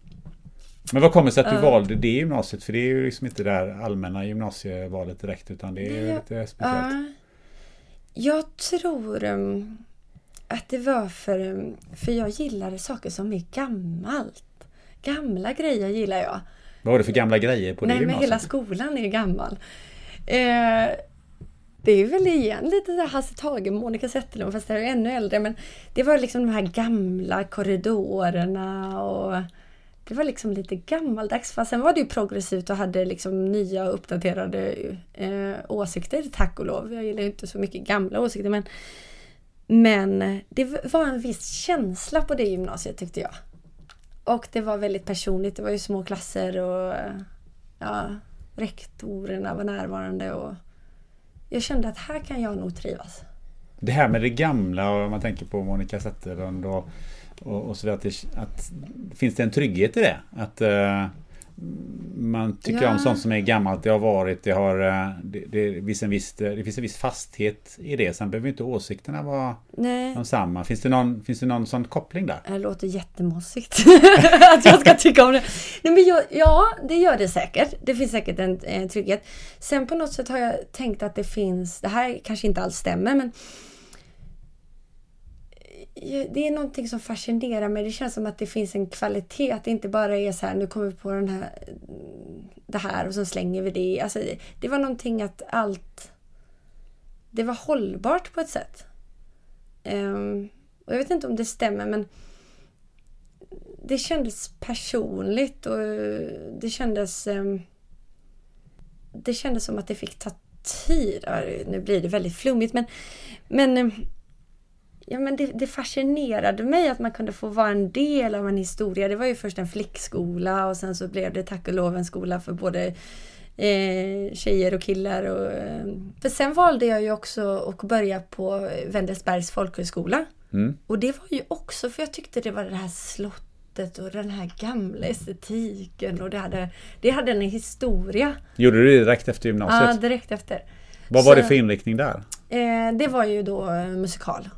S2: Men vad kommer det sig att du
S1: Ja.
S2: valde det gymnasiet? För det är ju liksom inte det där allmänna gymnasievalet direkt utan det är
S1: Nej, jag-
S2: lite speciellt.
S1: ja, jag tror ehm, att det var för, ehm, för jag gillade saker som är gammalt. Gamla grejer gillar jag.
S2: Vad var det för gamla grejer på det
S1: Nej, men
S2: gymnasiet?
S1: hela skolan är gammal. Eh, det är väl igen lite så Hasse Tage, Monica Zetterlund, fast jag är ännu äldre. Men det var liksom de här gamla korridorerna och det var liksom lite gammaldags. Fast sen var det ju progressivt och hade liksom nya uppdaterade eh, åsikter, tack och lov. Jag gillar ju inte så mycket gamla åsikter men men det var en viss känsla på det gymnasiet tyckte jag. Och det var väldigt personligt. Det var ju små klasser och ja, rektorerna var närvarande och jag kände att här kan jag nog trivas.
S2: Det här med det gamla om man tänker på Monica Zetterlund och, och, och så vidare. Att, det, att finns det en trygghet i det? Att eh, man tycker
S1: Ja.
S2: om sånt som är gammalt, det har varit, det har eh, det, det, finns en viss, det finns en viss fasthet i det. Sen behöver inte åsikterna vara
S1: Nej,
S2: de samma. Finns det någon, finns det någon sån koppling där?
S1: det låter jättemossigt <laughs> att jag ska tycka om det. Nej, men jag, ja, det gör det säkert. Det finns säkert en, en trygghet. Sen på något sätt har jag tänkt att det finns, det här kanske inte alls stämmer men det är någonting som fascinerar mig. Det känns som att det finns en kvalitet. Att det inte bara är så här, nu kommer vi på den här, det här och så slänger vi det. Alltså, det- var någonting att allt... Det var hållbart på ett sätt. Um, och jag vet inte om det stämmer men det kändes personligt och det kändes... Um, det kändes som att det fick ta tid. Nu blir det väldigt flummigt men... men ehm, Ja, men det, det fascinerade mig att man kunde få vara en del av en historia. Det var ju först en flickskola och sen så blev det tack och lov en skola för både eh, tjejer och killar. Och, eh, för sen valde jag ju också att börja på Wendelsbergs folkhögskola.
S2: Mm.
S1: Och det var ju också för jag tyckte det var det här slottet och den här gamla estetiken och det hade, det hade en historia.
S2: Gjorde du det direkt efter
S1: Ja,
S2: gymnasiet?
S1: direkt efter.
S2: Vad var
S1: så-
S2: det för inriktning där?
S1: Eh, det var ju då eh, musikal.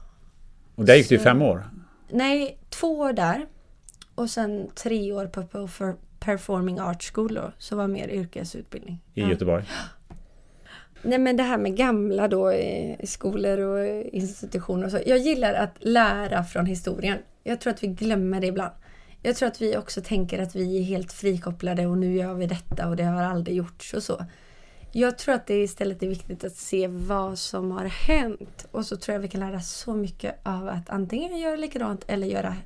S2: Och där gick ju
S1: Så-
S2: fem år.
S1: Nej, två år där. Och sen tre år på, Performing Arts School då, så var mer yrkesutbildning.
S2: I
S1: Ja.
S2: Göteborg.
S1: Nej men det här med gamla då eh, skolor och institutioner och så. Jag gillar att lära från historien. Jag tror att vi glömmer det ibland. Jag tror att vi också tänker att vi är helt frikopplade och nu gör vi detta och det har aldrig gjorts och så. Jag tror att det istället är viktigt att se vad som har hänt. Och så tror jag vi kan lära så mycket av att antingen göra likadant eller göra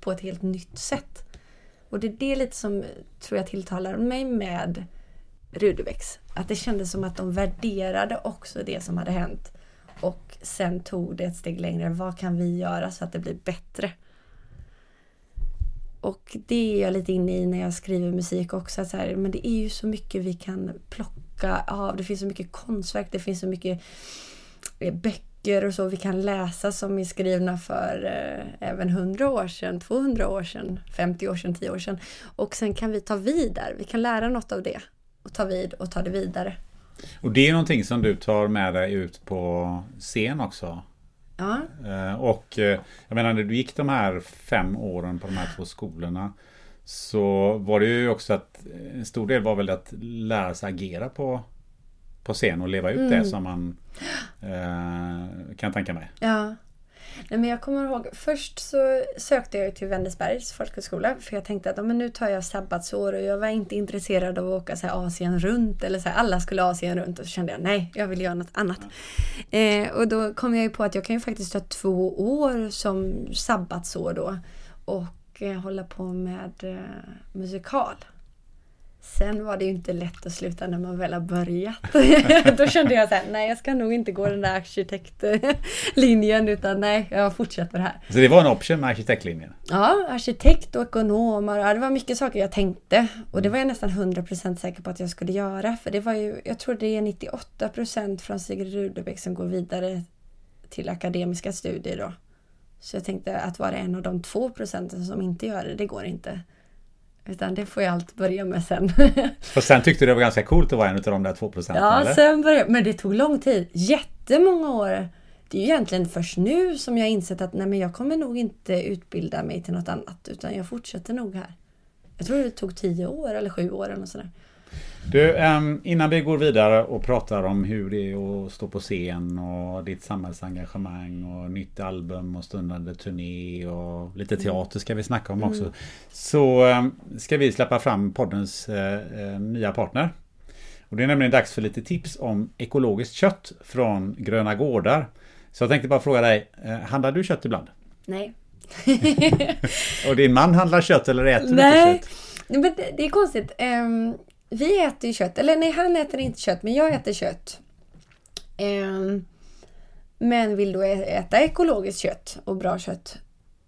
S1: på ett helt nytt sätt. Och det är det lite som tror jag tilltalar mig med Rudebecks. Att det kändes som att de värderade också det som hade hänt. Och sen tog det ett steg längre. Vad kan vi göra så att det blir bättre? Och det är jag lite inne i när jag skriver musik också. Att så här, men det är ju så mycket vi kan plocka av. Det finns så mycket konstverk, det finns så mycket eh, böcker och så vi kan läsa som är skrivna för eh, även 100 år sedan, 200 år sedan, 50 år sedan, 10 år sedan. Och sen kan vi ta vid där. Vi kan lära något av det och ta vid och ta det vidare.
S2: Och det är någonting som du tar med dig ut på scen också?
S1: Ja.
S2: Eh, och eh, jag menar när du gick de här fem åren på de här två skolorna så var det ju också att en stor del var väl att lära sig agera på, på scen och leva ut mm. det som man eh, kan tänka mig.
S1: Ja. Nej, men jag kommer ihåg, först så sökte jag till Vänersbergs folkhögskola för jag tänkte att men nu tar jag sabbatsår och jag var inte intresserad av att åka så här, Asien runt eller så här, alla skulle Asien runt och så kände jag nej, jag vill göra något annat. Eh, och då kom jag ju på att jag kan ju faktiskt ta två år som sabbatsår då och eh, hålla på med eh, musikal. Sen var det ju inte lätt att sluta när man väl har börjat. <laughs> Då kände jag så här, nej jag ska nog inte gå den där arkitektlinjen utan nej, jag fortsätter här.
S2: Så det var en option med arkitektlinjen?
S1: Ja, arkitekt och ekonom. Och, ja, det var mycket saker jag tänkte. Och det var jag nästan 100% säker på att jag skulle göra. För det var ju, jag tror det är 98% från Sigrid Rudebäck som går vidare till akademiska studier då. Så jag tänkte att vara en av de två procenten som inte gör det, det går inte. Utan det får jag allt börja med sen. <laughs>
S2: Och sen tyckte du det var ganska coolt att vara en av de där två procenten?
S1: Ja,
S2: eller?
S1: sen började Men det tog lång tid. Jättemånga år. Det är ju egentligen först nu som jag insett att nej, men jag kommer nog inte utbilda mig till något annat. Utan jag fortsätter nog här. Jag tror det tog tio år eller sju år eller något sådär.
S2: Du, innan vi går vidare och pratar om hur det är att stå på scen och ditt samhällsengagemang och nytt album och stundande turné och lite mm. teater ska vi snacka om också. Mm. Så ska vi släppa fram poddens eh, nya partner. Och det är nämligen dags för lite tips om ekologiskt kött från Gröna Gårdar. Så jag tänkte bara fråga dig, eh, handlar du kött ibland?
S1: Nej. <laughs>
S2: och din man handlar kött eller äter
S1: Nej.
S2: du kött?
S1: Men det, det är konstigt. Um, vi äter ju kött. Eller nej, han äter inte kött, men jag äter kött. Um, men vill då äta ekologiskt kött och bra kött.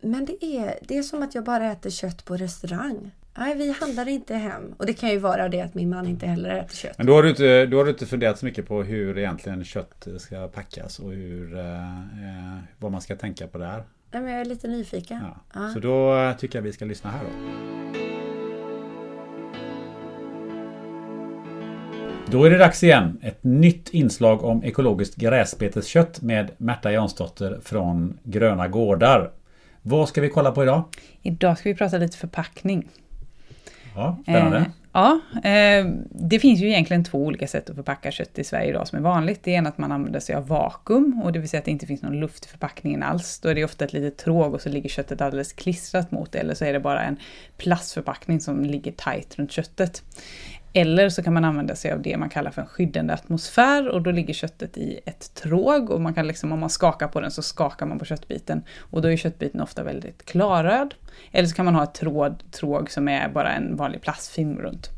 S1: Men det är, det är som att jag bara äter kött på restaurang. Nej, vi handlar inte hem. Och det kan ju vara det att min man inte heller äter kött.
S2: Men då har du inte, då har du inte funderat så mycket på hur egentligen kött ska packas och hur, eh, eh vad man ska tänka på där?
S1: Nej, men jag är lite nyfiken. Ja.
S2: Ja. Så då tycker jag vi ska lyssna här då. Då är det dags igen. Ett nytt inslag om ekologiskt gräsbeteskött med Märta Jansdotter från Gröna Gårdar. Vad ska vi kolla på idag?
S3: Idag ska vi prata lite förpackning.
S2: Ja, spännande. Eh,
S3: ja, eh, det finns ju egentligen två olika sätt att förpacka kött i Sverige idag som är vanligt. Det ena är att man använder sig av vakuum, och det vill säga att det inte finns någon luft i förpackningen alls. Då är det ofta ett litet tråg och så ligger köttet alldeles klistrat mot det, eller så är det bara en plastförpackning som ligger tajt runt köttet. Eller så kan man använda sig av det man kallar för en skyddande atmosfär och då ligger köttet i ett tråg och man kan liksom, om man skakar på den så skakar man på köttbiten och då är köttbiten ofta väldigt klarröd. Eller så kan man ha ett tråd, tråg som är bara en vanlig plastfilm runt.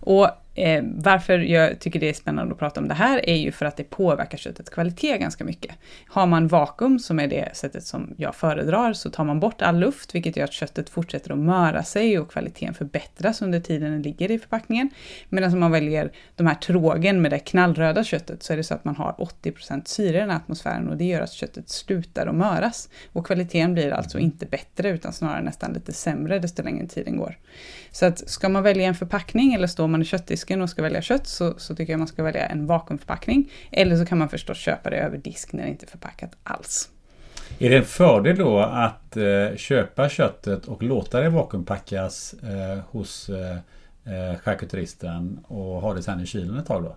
S3: Och Eh, varför jag tycker det är spännande att prata om det här är ju för att det påverkar köttets kvalitet ganska mycket. Har man vakuum, som är det sättet som jag föredrar, så tar man bort all luft, vilket gör att köttet fortsätter att möra sig och kvaliteten förbättras under tiden den ligger i förpackningen. Medan om man väljer de här trågen med det knallröda köttet så är det så att man har 80% syre i den här atmosfären och det gör att köttet slutar att möras. Och kvaliteten blir alltså inte bättre utan snarare nästan lite sämre desto längre tiden går. Så att ska man välja en förpackning eller står man i köttdisken och ska välja kött så, så tycker jag man ska välja en vakuumförpackning. Eller så kan man förstås köpa det över disk när det inte är förpackat alls.
S2: Är det en fördel då att eh, köpa köttet och låta det vakuumpackas eh, hos eh, eh charkuteristen och ha det sen i kylen ett tag då?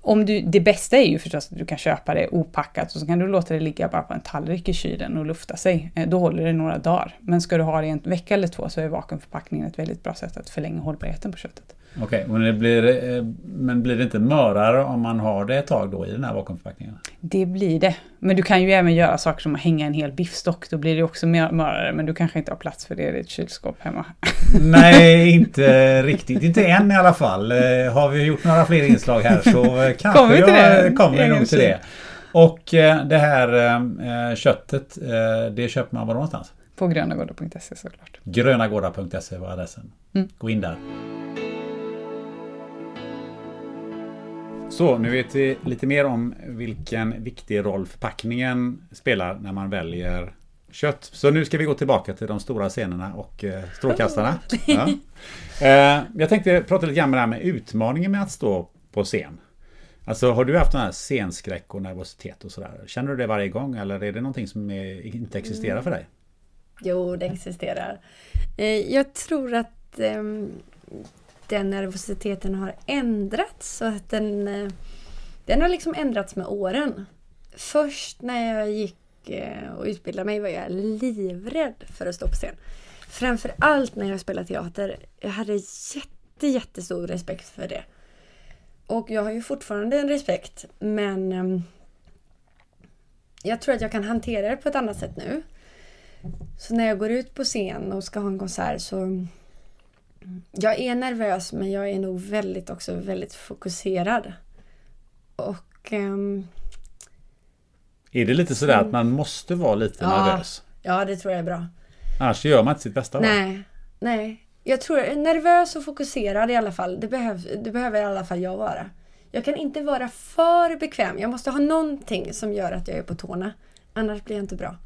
S3: Om du, det bästa är ju förstås att du kan köpa det opackat och så kan du låta det ligga bara på en tallrik i kylen och lufta sig. Eh, då håller det några dagar. Men ska du ha det i en vecka eller två så är vakuumförpackningen ett väldigt bra sätt att förlänga hållbarheten på köttet.
S2: Okej, okay, men, blir, eh, men blir det inte mörare om man har det ett tag då i den här vakuumförpackningen?
S3: Det blir det. Men du kan ju även göra saker som att hänga en hel biffstock. Då blir det också mörare, men du kanske inte har plats för det i ditt kylskåp hemma. <laughs>
S2: Nej, inte riktigt. Inte än i alla fall. Eh, har vi gjort några fler inslag här så eh, kanske kommer jag det? kommer nog till det. Och det här köttet, det köper man var någonstans?
S3: På grönagårdar.se såklart.
S2: Grönagårdar.se var adressen. Mm. Gå in där. Så, nu vet vi lite mer om vilken viktig roll förpackningen spelar när man väljer kött. Så nu ska vi gå tillbaka till de stora scenerna och eh, strålkastarna. Ja. Eh, jag tänkte prata lite grann med det här med utmaningen med att stå på scen. Alltså har du haft den här scenskräck och nervositet och sådär? Känner du det varje gång eller är det någonting som är, inte existerar för dig?
S1: Jo, det existerar. Eh, jag tror att ehm, den nervositeten har ändrats. Så att den, eh, den har liksom ändrats med åren. Först när jag gick eh, och utbildade mig var jag livrädd för att stå på scen. Framför allt när jag spelade teater. Jag hade jätte, jättestor respekt för det. Och jag har ju fortfarande en respekt men ehm, jag tror att jag kan hantera det på ett annat sätt nu. Så när jag går ut på scen och ska ha en konsert så jag är nervös men jag är nog väldigt också väldigt fokuserad. Och... Um,
S2: är det lite sådär att man måste vara lite ja, nervös?
S1: Ja, det tror jag är bra.
S2: Annars gör man inte sitt bästa
S1: Nej, nej. Jag tror nervös och fokuserad i alla fall. Det, behöv, det behöver i alla fall jag vara. Jag kan inte vara för bekväm. Jag måste ha någonting som gör att jag är på tårna. Annars blir jag inte bra.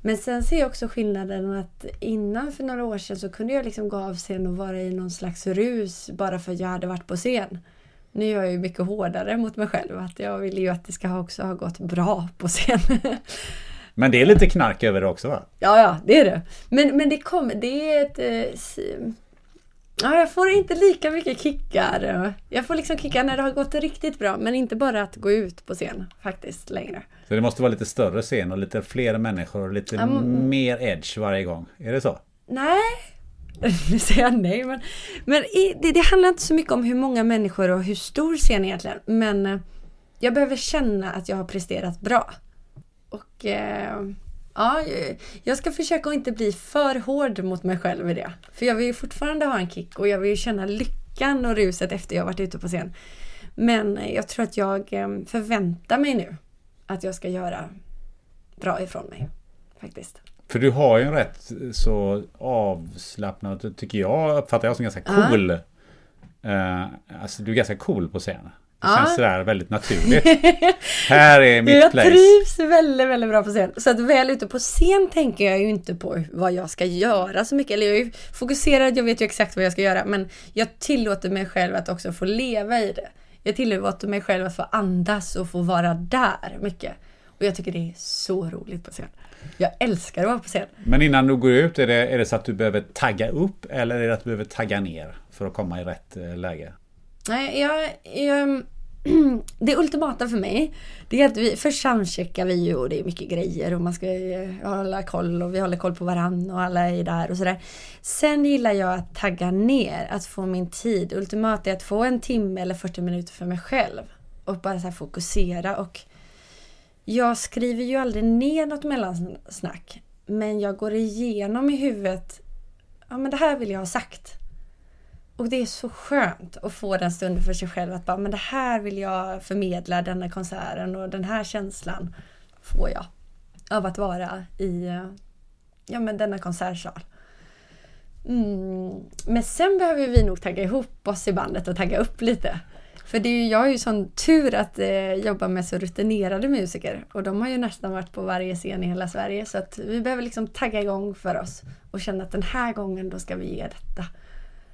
S1: Men sen ser jag också skillnaden att innan för några år sedan så kunde jag liksom gå av scen och vara i någon slags rus bara för att jag hade varit på scen. Nu är jag ju mycket hårdare mot mig själv. Att jag vill ju att det ska också ha gått bra på scen. <laughs>
S2: Men det är lite knark över det också va?
S1: Ja, ja, det är det. Men, men det, kommer, det är ett... Eh, ja, jag får inte lika mycket kickar. Jag får liksom kickar när det har gått riktigt bra, men inte bara att gå ut på scen faktiskt längre.
S2: Så det måste vara lite större scen och lite fler människor och lite um, mer edge varje gång. Är det så?
S1: Nej, <laughs> nu säger jag nej. Men, men det, det, handlar inte så mycket om hur många människor och hur stor scen egentligen. Men eh, jag behöver känna att jag har presterat bra. Och eh, ja, jag ska försöka att inte bli för hård mot mig själv i det. För jag vill ju fortfarande ha en kick och jag vill ju känna lyckan och ruset efter jag varit ute på scen. Men jag tror att jag eh, förväntar mig nu att jag ska göra bra ifrån mig. Faktiskt.
S2: För du har ju en rätt så avslappnad, tycker jag, uppfattar jag som ganska cool. Uh alltså du är ganska cool på scen. Det känns sådär väldigt naturligt. <laughs> Här är mitt
S1: jag
S2: place.
S1: Jag trivs väldigt, väldigt bra på scen. Så att väl ute på scen tänker jag ju inte på vad jag ska göra så mycket. Eller jag är ju fokuserad, jag vet ju exakt vad jag ska göra. Men jag tillåter mig själv att också få leva i det. Jag tillåter mig själv att få andas och få vara där mycket. Och jag tycker det är så roligt på scen. Jag älskar att vara på scen.
S2: Men innan du går ut, är det, är det så att du behöver tagga upp eller är det att du behöver tagga ner för att komma i rätt eh, läge?
S1: Nej, jag, jag <clears throat> det ultimata för mig, det är att vi, först soundcheckar vi ju och det är mycket grejer och man ska eh, hålla koll och vi håller koll på varann och alla är där och sådär. Sen gillar jag att tagga ner, att få min tid. Ultimat är att få en timme eller 40 minuter för mig själv och bara så fokusera och jag skriver ju aldrig ner något mellansnack men jag går igenom i huvudet, ja men det här vill jag ha sagt. Och det är så skönt att få den stunden för sig själv att bara, men det här vill jag förmedla denna konserten och den här känslan får jag av att vara i ja, men denna konsertsal. Mm. Men sen behöver vi nog tagga ihop oss i bandet och tagga upp lite. För det är ju, jag har ju sån tur att eh, jobba med så rutinerade musiker och de har ju nästan varit på varje scen i hela Sverige så att vi behöver liksom tagga igång för oss och känna att den här gången då ska vi ge detta.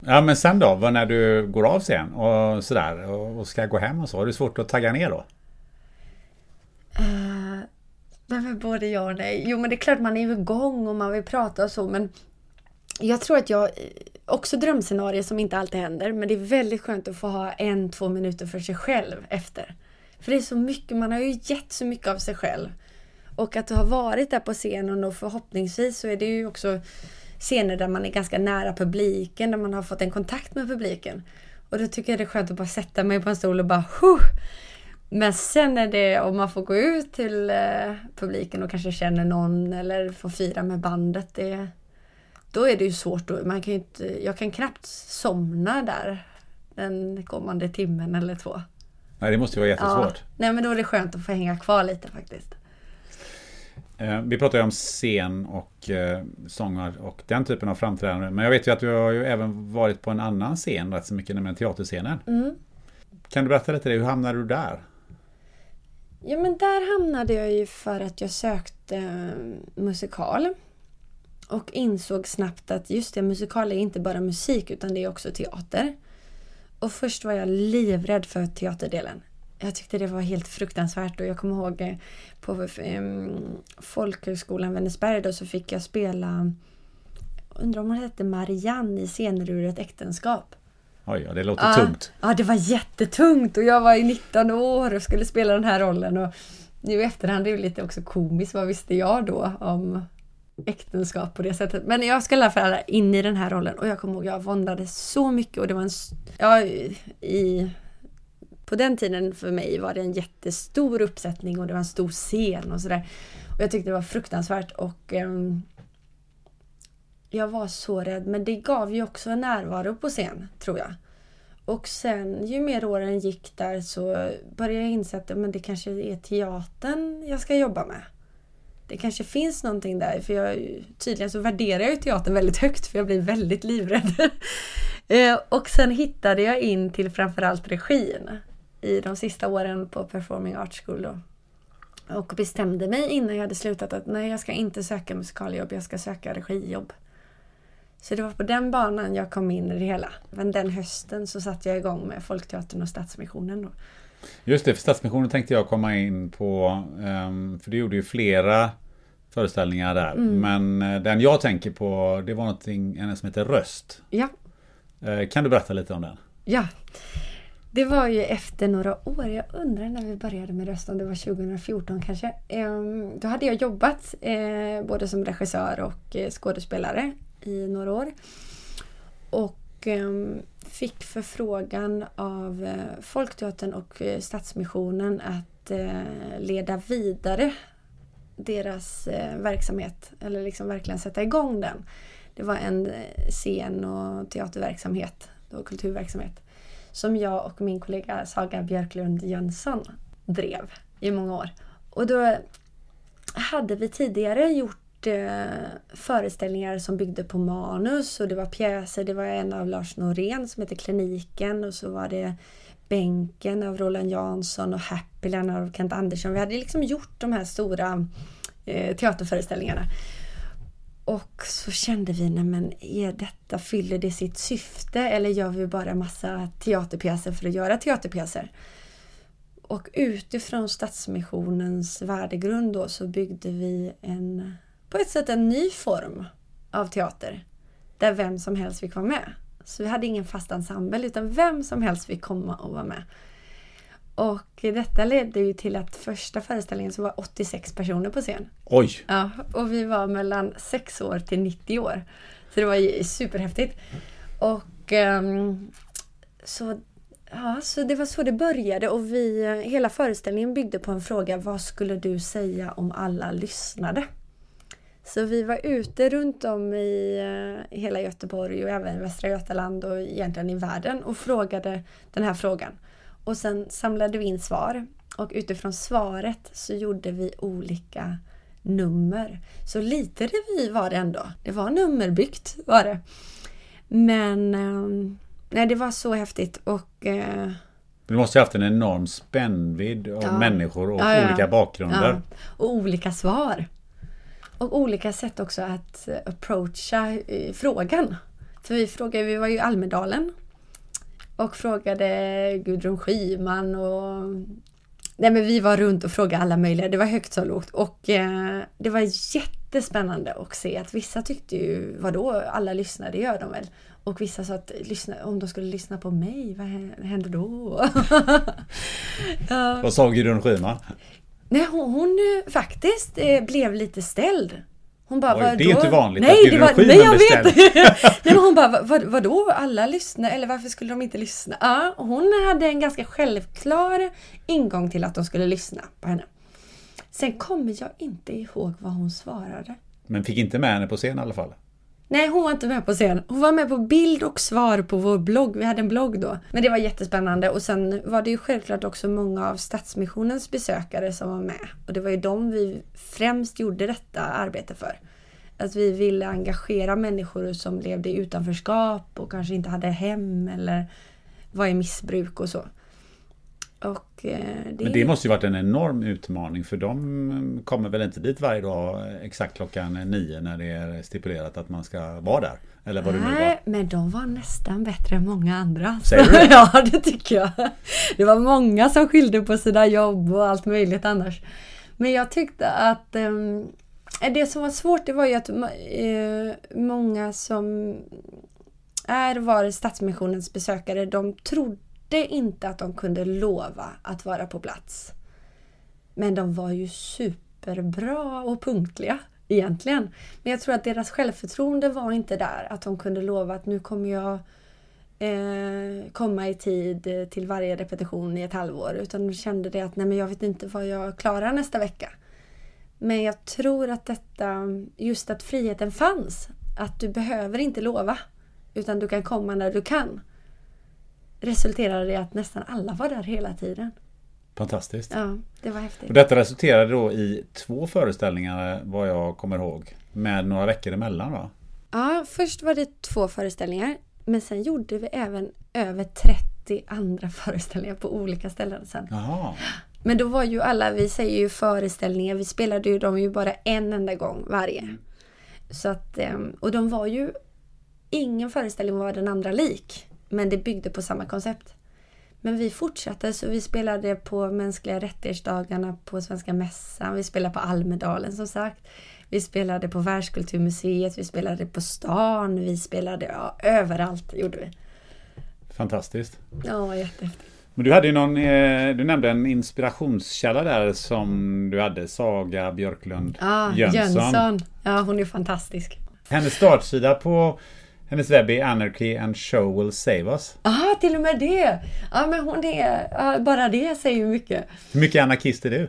S2: Ja men sen då, när du går av sen och sådär och ska gå hem och så, har du svårt att tagga ner då?
S1: Uh, men både ja och nej. Jo men det är klart man är igång och man vill prata och så men jag tror att jag också drömscenarier som inte alltid händer. Men det är väldigt skönt att få ha en, två minuter för sig själv efter. För det är så mycket, man har ju gett så mycket av sig själv. Och att ha varit där på scenen och förhoppningsvis så är det ju också scener där man är ganska nära publiken, där man har fått en kontakt med publiken. Och då tycker jag det är skönt att bara sätta mig på en stol och bara huh! Men sen är det om man får gå ut till eh, publiken och kanske känner någon eller får fira med bandet. Det, då är det ju svårt. Då. Man kan inte, jag kan knappt somna där den kommande timmen eller två.
S2: Nej, det måste ju vara jättesvårt.
S1: Ja. Nej, men då är det skönt att få hänga kvar lite faktiskt.
S2: Eh, vi pratar ju om scen och eh, sånger och den typen av framträdanden. Men jag vet ju att du har ju även varit på en annan scen rätt så mycket, nämligen teaterscenen. Mm. Kan du berätta lite det? Hur hamnade du där?
S1: Ja men där hamnade jag ju för att jag sökte eh, musikal. Och insåg snabbt att just det, musikal är inte bara musik utan det är också teater. Och först var jag livrädd för teaterdelen. Jag tyckte det var helt fruktansvärt och jag kommer ihåg eh, på um, Folkhögskolan Vänersberg då så fick jag spela Undrar om hon hette Marianne i Scener ur ett äktenskap.
S2: Oj, ja, det låter ja, tungt.
S1: Ja, det var jättetungt och jag var i 19 år och skulle spela den här rollen. Och nu i efterhand är det lite också komiskt. Vad visste jag då om äktenskap på det sättet? Men jag skulle i alla fall in i den här rollen och jag kommer ihåg jag våndades så mycket och det var en... Ja, i, på den tiden för mig var det en jättestor uppsättning och det var en stor scen och sådär. Och jag tyckte det var fruktansvärt och um, jag var så rädd men det gav ju också en närvaro på scen, tror jag. Och sen ju mer åren gick där så började jag inse att men det kanske är teatern jag ska jobba med. Det kanske finns någonting där för jag, tydligen så värderar jag ju teatern väldigt högt för jag blir väldigt livrädd. <laughs> Eh, och sen hittade jag in till framförallt regin i de sista åren på Performing Arts School. Då. Och bestämde mig innan jag hade slutat att nej, jag ska inte söka musikaljobb, jag ska söka regijobb. Så det var på den banan jag kom in i det hela. Men den hösten så satte jag igång med Folkteatern och Stadsmissionen. Då.
S2: Just det, för Stadsmissionen tänkte jag komma in på. Ehm, för du gjorde ju flera föreställningar där. Mm. Men eh, den jag tänker på det var någonting, en som heter Röst.
S1: Ja.
S2: Eh, kan du berätta lite om den?
S1: Ja. Det var ju efter några år, jag undrar när vi började med Röst, om det var 2014 kanske. Ehm, då hade jag jobbat eh, både som regissör och eh, skådespelare i några år. Och ehm, fick förfrågan av eh, Folkteatern och Stadsmissionen att leda vidare deras verksamhet. Eller liksom verkligen sätta igång den. Det var en scen och teaterverksamhet och kulturverksamhet som jag och min kollega Saga Björklund Jönsson drev i många år. Och då hade vi tidigare gjort eh, föreställningar som byggde på manus och det var pjäser. Det var en av Lars Norén som heter Kliniken och så var det Bänken av Roland Jansson och Happyland av Kent Andersson. Vi hade liksom gjort de här stora eh, teaterföreställningarna. Och så kände vi, nej men är detta, fyller det sitt syfte eller gör vi bara massa teaterpjäser för att göra teaterpjäser? Och utifrån Stadsmissionens värdegrund då så byggde vi en på ett sätt en ny form av teater. Där vem som helst fick vara med. Så vi hade ingen fast ensemble utan vem som helst fick komma och vara med. Och detta ledde ju till att första föreställningen så var 86 personer på scen.
S2: Oj!
S1: Ja, och vi var mellan 6 år till 90 år. Så det var ju superhäftigt. Och um, så, ja, så det var så det började och vi, hela föreställningen byggde på en fråga Vad skulle du säga om alla lyssnade? Så vi var ute runt om i uh, hela Göteborg och även Västra Götaland och egentligen i världen och frågade den här frågan. Och sen samlade vi in svar och utifrån svaret så gjorde vi olika nummer. Så lite revy var det ändå. Det var nummerbyggt var det. Men um, nej, det var så häftigt och uh,
S2: du måste ha haft en enorm spännvidd av ja. människor och ja, ja. olika bakgrunder.
S1: Och olika svar. Och olika sätt också att approacha eh, frågan. För vi frågade, vi var ju i Almedalen och frågade Gudrun Schyman och Nej men vi var runt och frågade alla möjliga, det var högt så lågt och eh, det var jättespännande att se att vissa tyckte ju, vadå, alla lyssnar, det gör de väl. Och vissa sa att lyssna, om de skulle lyssna på mig, vad händer då? <laughs>
S2: uh, vad sa Gudrun Schyman?
S1: Nej, hon, hon faktiskt eh, blev lite ställd. Hon bara,
S2: Oj, det är inte vanligt
S1: nej,
S2: att Gudrun Schyman
S1: Nej, jag vet! <laughs> nej, men hon bara, vad, vadå, alla lyssnar, eller varför skulle de inte lyssna? Ja, hon hade en ganska självklar ingång till att de skulle lyssna på henne. Sen kommer jag inte ihåg vad hon svarade.
S2: Men fick inte med henne på scen i alla fall?
S1: Nej, hon var inte med på scen. Hon var med på bild och svar på vår blogg. Vi hade en blogg då. Men det var jättespännande och sen var det ju självklart också många av Stadsmissionens besökare som var med. Och det var ju dem vi främst gjorde detta arbete för. Att vi ville engagera människor som levde i utanförskap och kanske inte hade hem eller var i missbruk och så.
S2: Och, eh, det... Men det måste ju varit en enorm utmaning för de kommer väl inte dit varje dag exakt klockan nio när det är stipulerat att man ska vara där? Eller vad
S1: Nej,
S2: det nu var.
S1: men de var nästan bättre än många andra.
S2: Säger du <laughs>
S1: ja, det tycker jag. Det var många som skyllde på sina jobb och allt möjligt annars. Men jag tyckte att eh, det som var svårt det var ju att eh, många som är var Stadsmissionens besökare, de trodde inte att de kunde lova att vara på plats. Men de var ju superbra och punktliga egentligen. Men jag tror att deras självförtroende var inte där. Att de kunde lova att nu kommer jag eh, komma i tid eh, till varje repetition i ett halvår. Utan de kände det att nej men jag vet inte vad jag klarar nästa vecka. Men jag tror att detta, just att friheten fanns. Att du behöver inte lova. Utan du kan komma när du kan resulterade i att nästan alla var där hela tiden.
S2: Fantastiskt.
S1: Ja, det var häftigt.
S2: Och detta resulterade då i två föreställningar vad jag kommer ihåg. Med några veckor emellan va?
S1: Ja, först var det två föreställningar. Men sen gjorde vi även över 30 andra <laughs> föreställningar på olika ställen sen.
S2: Jaha.
S1: Men då var ju alla, vi säger ju föreställningar, vi spelade ju dem ju bara en enda gång varje. Mm. Så att, ehm, och de var ju, ingen föreställning var den andra lik. Men det byggde på samma koncept. Men vi fortsatte, så vi spelade på mänskliga rättighetsdagarna på Svenska Mässan. Vi spelade på Almedalen som sagt. Vi spelade på Världskulturmuseet, vi spelade på stan, vi spelade ja, överallt gjorde vi.
S2: Fantastiskt.
S1: Ja, jättehäftigt.
S2: Men du hade ju någon, eh, du nämnde en inspirationskälla där som du hade, Saga Björklund
S1: ah, Jönsson. Jönsson. Ja, hon är fantastisk.
S2: Hennes startsida på hennes webb är Anarchy and Show Will Save Us.
S1: Ja, till och med det! Ja, men hon är... bara det säger ju mycket.
S2: Hur mycket anarkist är du?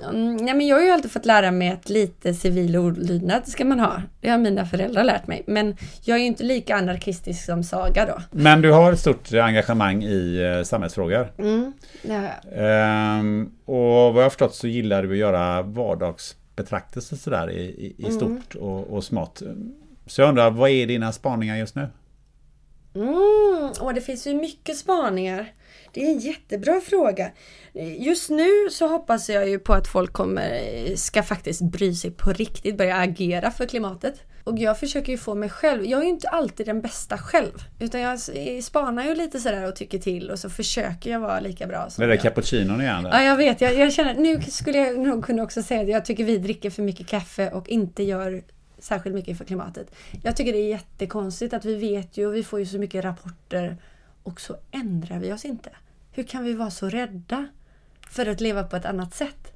S1: Mm, nej, men jag har ju alltid fått lära mig att lite civil olydnad ska man ha. Det har mina föräldrar lärt mig. Men jag är ju inte lika anarkistisk som Saga då.
S2: Men du har ett stort engagemang i eh, samhällsfrågor.
S1: Mm, det har
S2: jag. Ehm, och vad jag har förstått så gillar du att göra vardagsbetraktelser sådär i, i, i mm. stort och, och smått. Så jag undrar, vad är dina spaningar just nu?
S1: Mm, och det finns ju mycket spaningar. Det är en jättebra fråga. Just nu så hoppas jag ju på att folk kommer, ska faktiskt bry sig på riktigt, börja agera för klimatet. Och jag försöker ju få mig själv, jag är ju inte alltid den bästa själv. Utan jag spanar ju lite sådär och tycker till och så försöker jag vara lika bra som
S2: Det där cappuccinon igen?
S1: Ja, jag vet. Jag, jag känner, nu skulle jag nog kunna också säga att jag tycker vi dricker för mycket kaffe och inte gör särskilt mycket för klimatet. Jag tycker det är jättekonstigt att vi vet ju och vi får ju så mycket rapporter och så ändrar vi oss inte. Hur kan vi vara så rädda för att leva på ett annat sätt?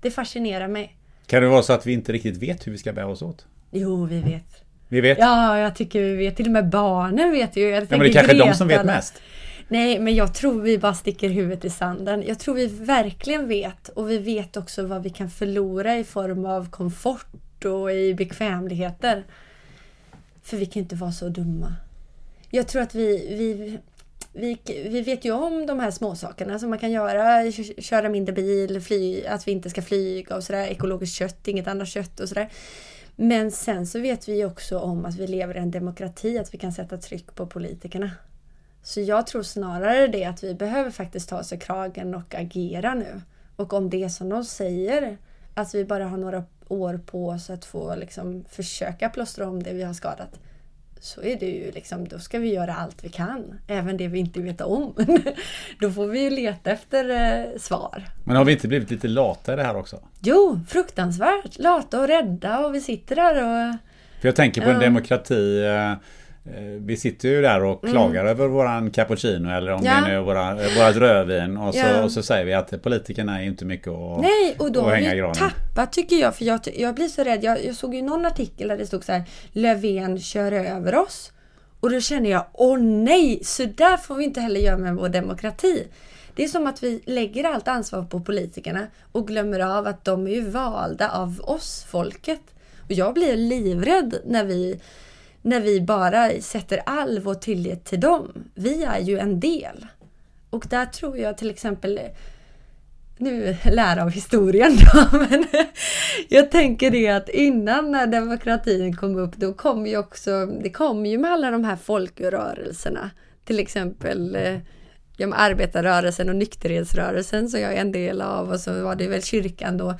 S1: Det fascinerar mig.
S2: Kan det vara så att vi inte riktigt vet hur vi ska bära oss åt?
S1: Jo, vi vet.
S2: Vi vet?
S1: Ja, jag tycker vi vet. Till och med barnen vet ju. Jag
S2: ja, men det är kanske är de som vet mest.
S1: Nej, men jag tror vi bara sticker huvudet i sanden. Jag tror vi verkligen vet och vi vet också vad vi kan förlora i form av komfort och i bekvämligheter. För vi kan inte vara så dumma. Jag tror att vi, vi, vi, vi vet ju om de här småsakerna som man kan göra. Köra mindre bil, fly, att vi inte ska flyga och sådär. Ekologiskt kött, inget annat kött och sådär. Men sen så vet vi också om att vi lever i en demokrati, att vi kan sätta tryck på politikerna. Så jag tror snarare det att vi behöver faktiskt ta oss i kragen och agera nu. Och om det som de säger, att vi bara har några år på oss att få liksom försöka plåstra om det vi har skadat. så är det ju liksom, då ska vi göra allt vi kan. Även det vi inte vet om. <laughs> då får vi ju leta efter eh, svar.
S2: Men har vi inte blivit lite lata i det här också?
S1: Jo, fruktansvärt. Lata och rädda och vi sitter där och...
S2: För jag tänker på en demokrati Eh, vi sitter ju där och klagar mm. över våran cappuccino eller om ja. det är nu våra, vårat rödvin och så, ja. och så säger vi att politikerna är inte mycket att
S1: Nej, och då har vi tappat tycker jag. För jag, jag blir så rädd. Jag, jag såg ju någon artikel där det stod så här Löfven kör över oss. Och då känner jag, åh nej, så där får vi inte heller göra med vår demokrati. Det är som att vi lägger allt ansvar på politikerna och glömmer av att de är ju valda av oss, folket. Och jag blir livrädd när vi när vi bara sätter all vår tillit till dem. Vi är ju en del. Och där tror jag till exempel nu lära av historien då, <laughs> men jag tänker det att innan när demokratin kom upp då kom ju också, det kom ju med alla de här folkrörelserna. Till exempel eh, ja, arbetarrörelsen och nykterhetsrörelsen som jag är en del av och så var det väl kyrkan då.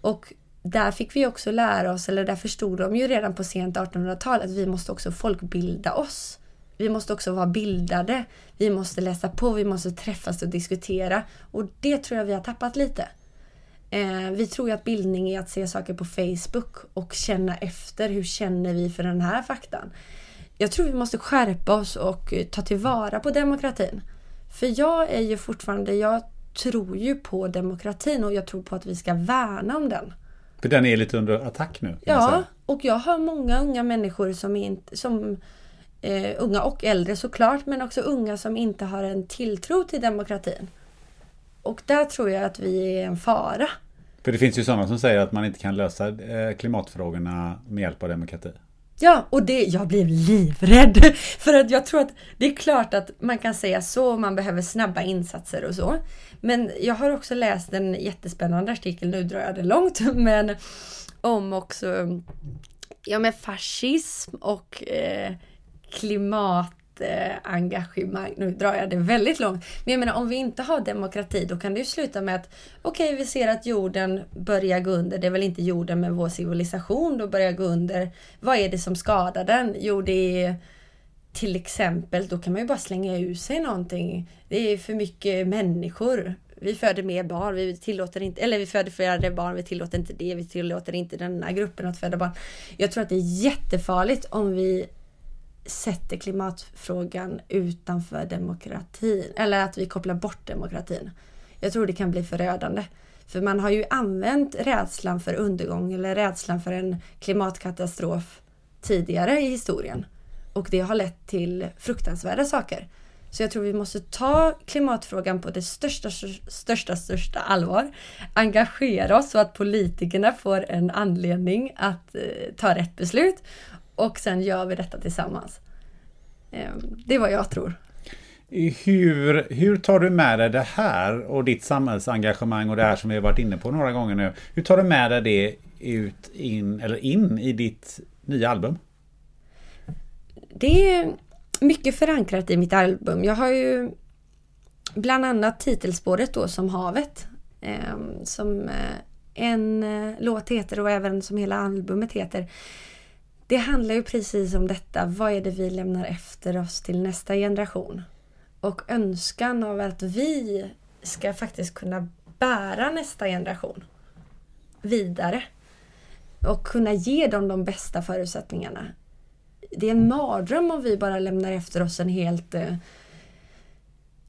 S1: Och där fick vi också lära oss, eller där förstod de ju redan på sent 1800-tal att vi måste också folkbilda oss. Vi måste också vara bildade. Vi måste läsa på, vi måste träffas och diskutera. Och det tror jag vi har tappat lite. Eh, vi tror ju att bildning är att se saker på Facebook och känna efter. Hur känner vi för den här faktan? Jag tror vi måste skärpa oss och eh, ta tillvara på demokratin. För jag är ju fortfarande, jag tror ju på demokratin och jag tror på att vi ska värna om den.
S2: För den är lite under attack nu?
S1: Ja, och jag har många unga människor som, inte, som eh, unga och äldre såklart, men också unga som inte har en tilltro till demokratin. Och där tror jag att vi är en fara.
S2: För det finns ju sådana som säger att man inte kan lösa eh, klimatfrågorna med hjälp av demokrati.
S1: Ja, och det, jag blir livrädd. <laughs> För att jag tror att det är klart att man kan säga så, man behöver snabba insatser och så. Men jag har också läst en jättespännande artikel, nu drar jag det långt, <laughs> men om också ja, med fascism och eh, klimat engagemang. Nu drar jag det väldigt långt. Men jag menar om vi inte har demokrati då kan det ju sluta med att okej okay, vi ser att jorden börjar gå under. Det är väl inte jorden men vår civilisation då börjar gå under. Vad är det som skadar den? Jo det är till exempel, då kan man ju bara slänga ur sig någonting. Det är för mycket människor. Vi föder mer barn, vi tillåter inte, eller vi föder fler barn, vi tillåter inte det, vi tillåter inte den här gruppen att föda barn. Jag tror att det är jättefarligt om vi sätter klimatfrågan utanför demokratin. Eller att vi kopplar bort demokratin. Jag tror det kan bli förödande. För man har ju använt rädslan för undergång eller rädslan för en klimatkatastrof tidigare i historien. Och det har lett till fruktansvärda saker. Så jag tror vi måste ta klimatfrågan på det största, största, största allvar. Engagera oss så att politikerna får en anledning att eh, ta rätt beslut och sen gör vi detta tillsammans. Eh, det är vad jag tror.
S2: Hur, hur tar du med dig det här och ditt samhällsengagemang och det här som vi har varit inne på några gånger nu. Hur tar du med dig det ut in, eller in i ditt nya album?
S1: Det är mycket förankrat i mitt album. Jag har ju bland annat titelspåret då som Havet. Ehm, eh, som en eh, låt heter och även som hela albumet heter. Det handlar ju precis om detta. Vad är det vi lämnar efter oss till nästa generation? Och önskan av att vi ska faktiskt kunna bära nästa generation vidare. Och kunna ge dem de bästa förutsättningarna. Det är en mardröm om vi bara lämnar efter oss en helt eh,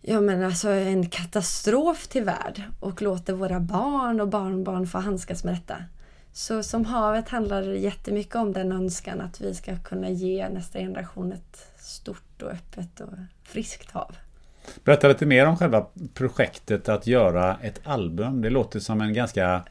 S1: ja men alltså en katastrof till värld och låter våra barn och barnbarn få handskas med detta. Så som havet handlar det jättemycket om den önskan att vi ska kunna ge nästa generation ett stort och öppet och friskt hav.
S2: Berätta lite mer om själva projektet att göra ett album. Det låter som en ganska,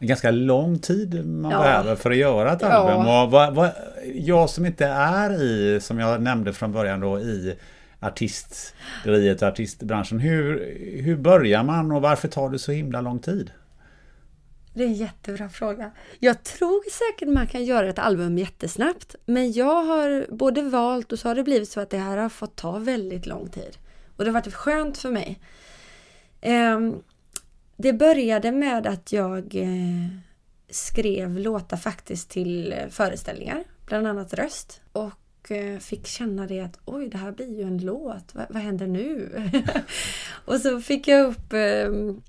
S2: ganska lång tid man ja. behöver för att göra ett album. Ja. Och vad, vad, jag som inte är i, som jag nämnde från början då, i artisteriet och artistbranschen. Hur, hur börjar man och varför tar det så himla lång tid?
S1: Det är en jättebra fråga. Jag tror säkert man kan göra ett album jättesnabbt. Men jag har både valt och så har det blivit så att det här har fått ta väldigt lång tid. Och det har varit skönt för mig. Ehm, det började med att jag eh, skrev låtar faktiskt till eh, föreställningar. Bland annat röst. Och eh, fick känna det att oj, det här blir ju en låt. vad, vad händer nu? <laughs> och så fick jag upp ehm,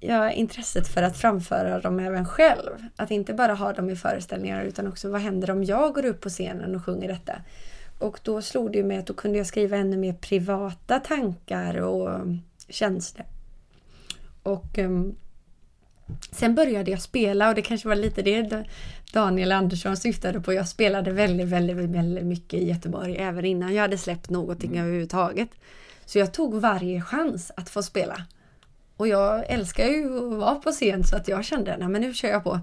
S1: ja, intresset för att framföra dem även själv. Att inte bara ha dem i föreställningar utan också vad händer om jag går upp på scenen och sjunger detta? Och då slog det mig att då kunde jag skriva ännu mer privata tankar och ehm, känslor. Och um, sen började jag spela och det kanske var lite det Daniel Andersson syftade på. Jag spelade väldigt, väldigt, väldigt mycket i Göteborg även innan jag hade släppt någonting mm. överhuvudtaget. Så jag tog varje chans att få spela. Och jag älskar ju att vara på scen så att jag kände, nej men nu kör jag på.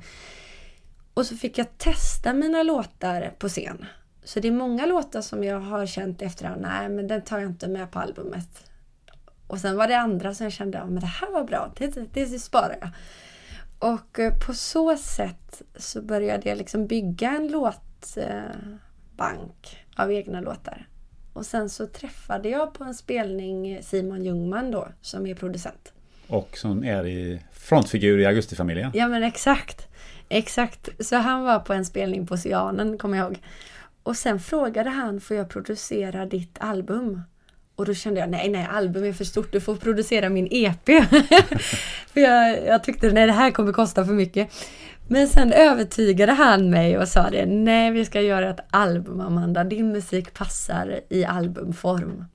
S1: Och så fick jag testa mina låtar på scen. Så det är många låtar som jag har känt efterhand, nej men den tar jag inte med på albumet. Och sen var det andra som jag kände, ja men det här var bra, det, det, det sparar jag. Och eh, på så sätt så började jag liksom bygga en låtbank av egna låtar. Och sen så träffade jag på en spelning Simon Ljungman då, som är producent.
S2: Och som är i frontfigur i Augustifamiljen.
S1: Ja men exakt. Exakt. Så han var på en spelning på Oceanen, kommer jag ihåg. Och sen frågade han, får jag producera ditt album? Och då kände jag, nej, nej, album är för stort, du får producera min EP. <laughs> för jag, jag tyckte, nej, det här kommer kosta för mycket. Men sen övertygade han mig och sa det, nej, vi ska göra ett album, Amanda. Din musik passar i albumform.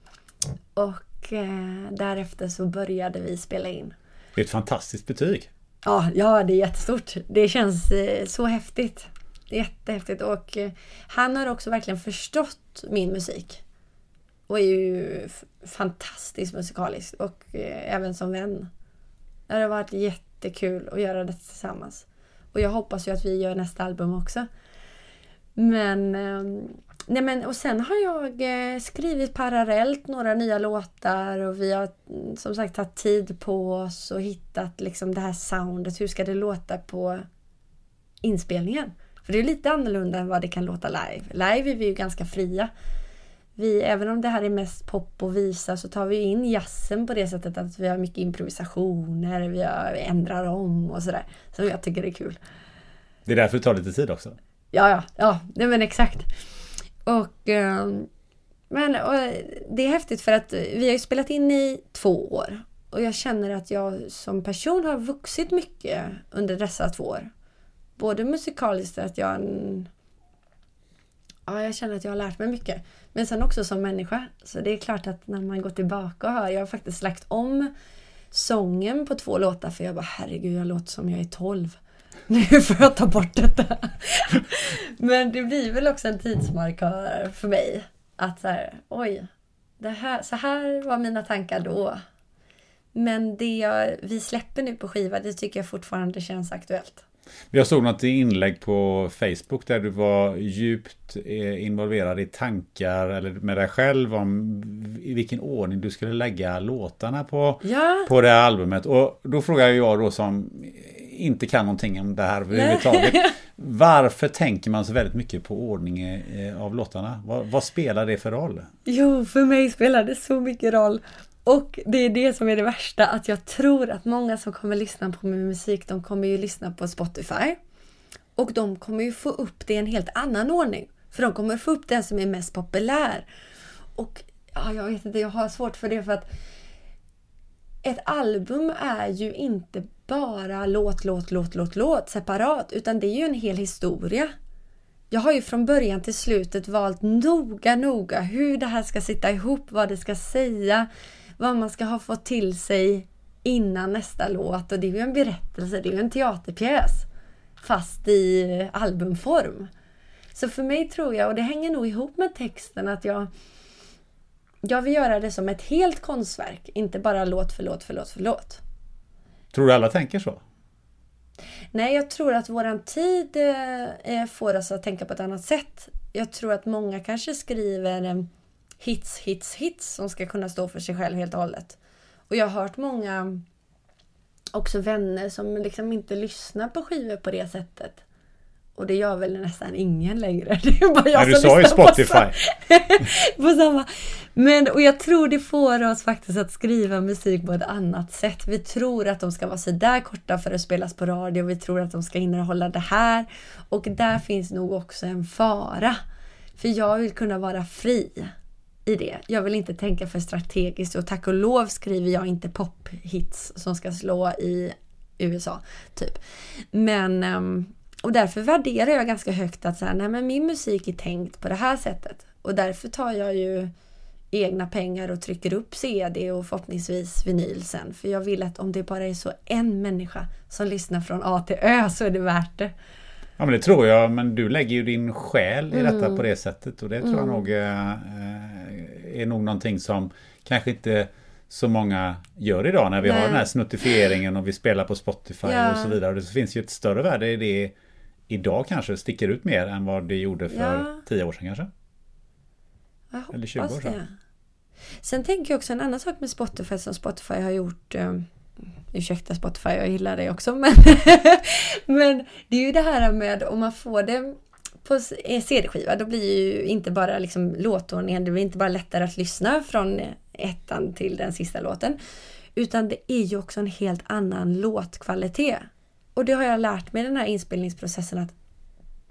S1: Och eh, därefter så började vi spela in.
S2: Det är ett fantastiskt betyg.
S1: Ja, ja det är jättestort. Det känns eh, så häftigt. Jättehäftigt och eh, han har också verkligen förstått min musik. Och är ju fantastiskt musikalisk och eh, även som vän. Det har varit jättekul att göra det tillsammans. Och jag hoppas ju att vi gör nästa album också. Men, ehm, nej men och sen har jag eh, skrivit parallellt några nya låtar och vi har mm, som sagt tagit tid på oss och hittat liksom det här soundet. Hur ska det låta på inspelningen? För det är lite annorlunda än vad det kan låta live. Live är vi ju ganska fria. Vi, även om det här är mest pop och visa så tar vi in jazzen på det sättet att vi har mycket improvisationer, vi, har, vi ändrar om och sådär. Som jag tycker är kul.
S2: Det är därför det tar lite tid också?
S1: Ja, ja, ja, nej men exakt. Och, ehm, men, och det är häftigt för att vi har ju spelat in i två år. Och jag känner att jag som person har vuxit mycket under dessa två år både musikaliskt att jag Ja, jag känner att jag har lärt mig mycket. Men sen också som människa. Så det är klart att när man går tillbaka och hör. Jag har faktiskt lagt om sången på två låtar för jag bara herregud, jag låter som jag är 12. <laughs> Nu får jag ta bort detta. Men det blir väl också en tidsmarkör för mig. Att så här, oj, det här, så här var mina tankar då. Men det jag, vi släpper nu på skiva, det tycker jag fortfarande känns aktuellt.
S2: Jag såg något inlägg på Facebook där du var djupt eh, involverad i tankar eller med dig själv om i vilken ordning du skulle lägga låtarna på,
S1: ja.
S2: på det här albumet. Och då frågar jag då som inte kan någonting om det här överhuvudtaget. <laughs> Varför tänker man så väldigt mycket på ordning eh, av låtarna? Vad, vad, spelar det för roll?
S1: Jo, för mig spelar det så mycket roll. Och det är det som är det värsta, att jag tror att många som kommer lyssna på min musik, de kommer ju lyssna på Spotify. Och de kommer ju få upp det i en helt annan ordning. För de kommer få upp den som är mest populär. Och ja, jag vet inte, jag har svårt för det för att ett album är ju inte bara låt, låt, låt, låt, låt separat, utan det är ju en hel historia. Jag har ju från början till slutet valt noga, noga hur det här ska sitta ihop, vad det ska säga, vad man ska ha fått till sig innan nästa låt. Och det är ju en berättelse, det är ju en teaterpjäs. Fast i albumform. Så för mig tror jag, och det hänger nog ihop med texten, att jag jag vill göra det som ett helt konstverk, inte bara låt för låt för låt för låt.
S2: Tror du alla tänker så?
S1: Nej, jag tror att våran tid eh, får oss att tänka på ett annat sätt. Jag tror att många kanske skriver eh, hits, hits, hits som ska kunna stå för sig själv helt och hållet. Och jag har hört många också vänner som liksom inte lyssnar på skivor på det sättet. Och det gör väl nästan ingen längre. <laughs> Det är bara jag
S2: Nej, du sa ju Spotify.
S1: På, <laughs> på samma. Men, och jag tror det får oss faktiskt att skriva musik på ett annat sätt. Vi tror att de ska vara så där korta för att spelas på radio. Vi tror att de ska innehålla det här. Och där finns nog också en fara. För jag vill kunna vara fri i det. Jag vill inte tänka för strategiskt och tack och lov skriver jag inte pophits som ska slå i USA. Typ. Men ehm, och därför värderar jag ganska högt att så här, nej, men min musik är tänkt på det här sättet. Och därför tar jag ju egna pengar och trycker upp CD och förhoppningsvis vinyl sen. För jag vill att om det bara är så en människa som lyssnar från A till Ö så är det värt det.
S2: Ja men det tror jag, men du lägger ju din själ i detta
S1: Mm.
S2: på det sättet och det tror jag
S1: Mm.
S2: nog eh, är nog någonting som kanske inte så många gör idag när vi har
S1: Nej.
S2: den här snuttifieringen och vi spelar på Spotify
S1: Ja.
S2: och så vidare. Det finns ju ett större värde i det idag kanske sticker ut mer än vad det gjorde för
S1: Ja.
S2: tio år sedan kanske. Eller 20
S1: hoppas
S2: år sedan.
S1: det. Sen tänker jag också en annan sak med Spotify som Spotify har gjort. Eh, ursäkta Spotify, jag gillar dig också. Men, <laughs> men det är ju det här med om man får det på CD-skiva, då blir ju inte bara liksom låtordningen, det blir inte bara lättare att lyssna från ettan till den sista låten. Utan det är ju också en helt annan låtkvalitet. Och det har jag lärt mig i den här inspelningsprocessen att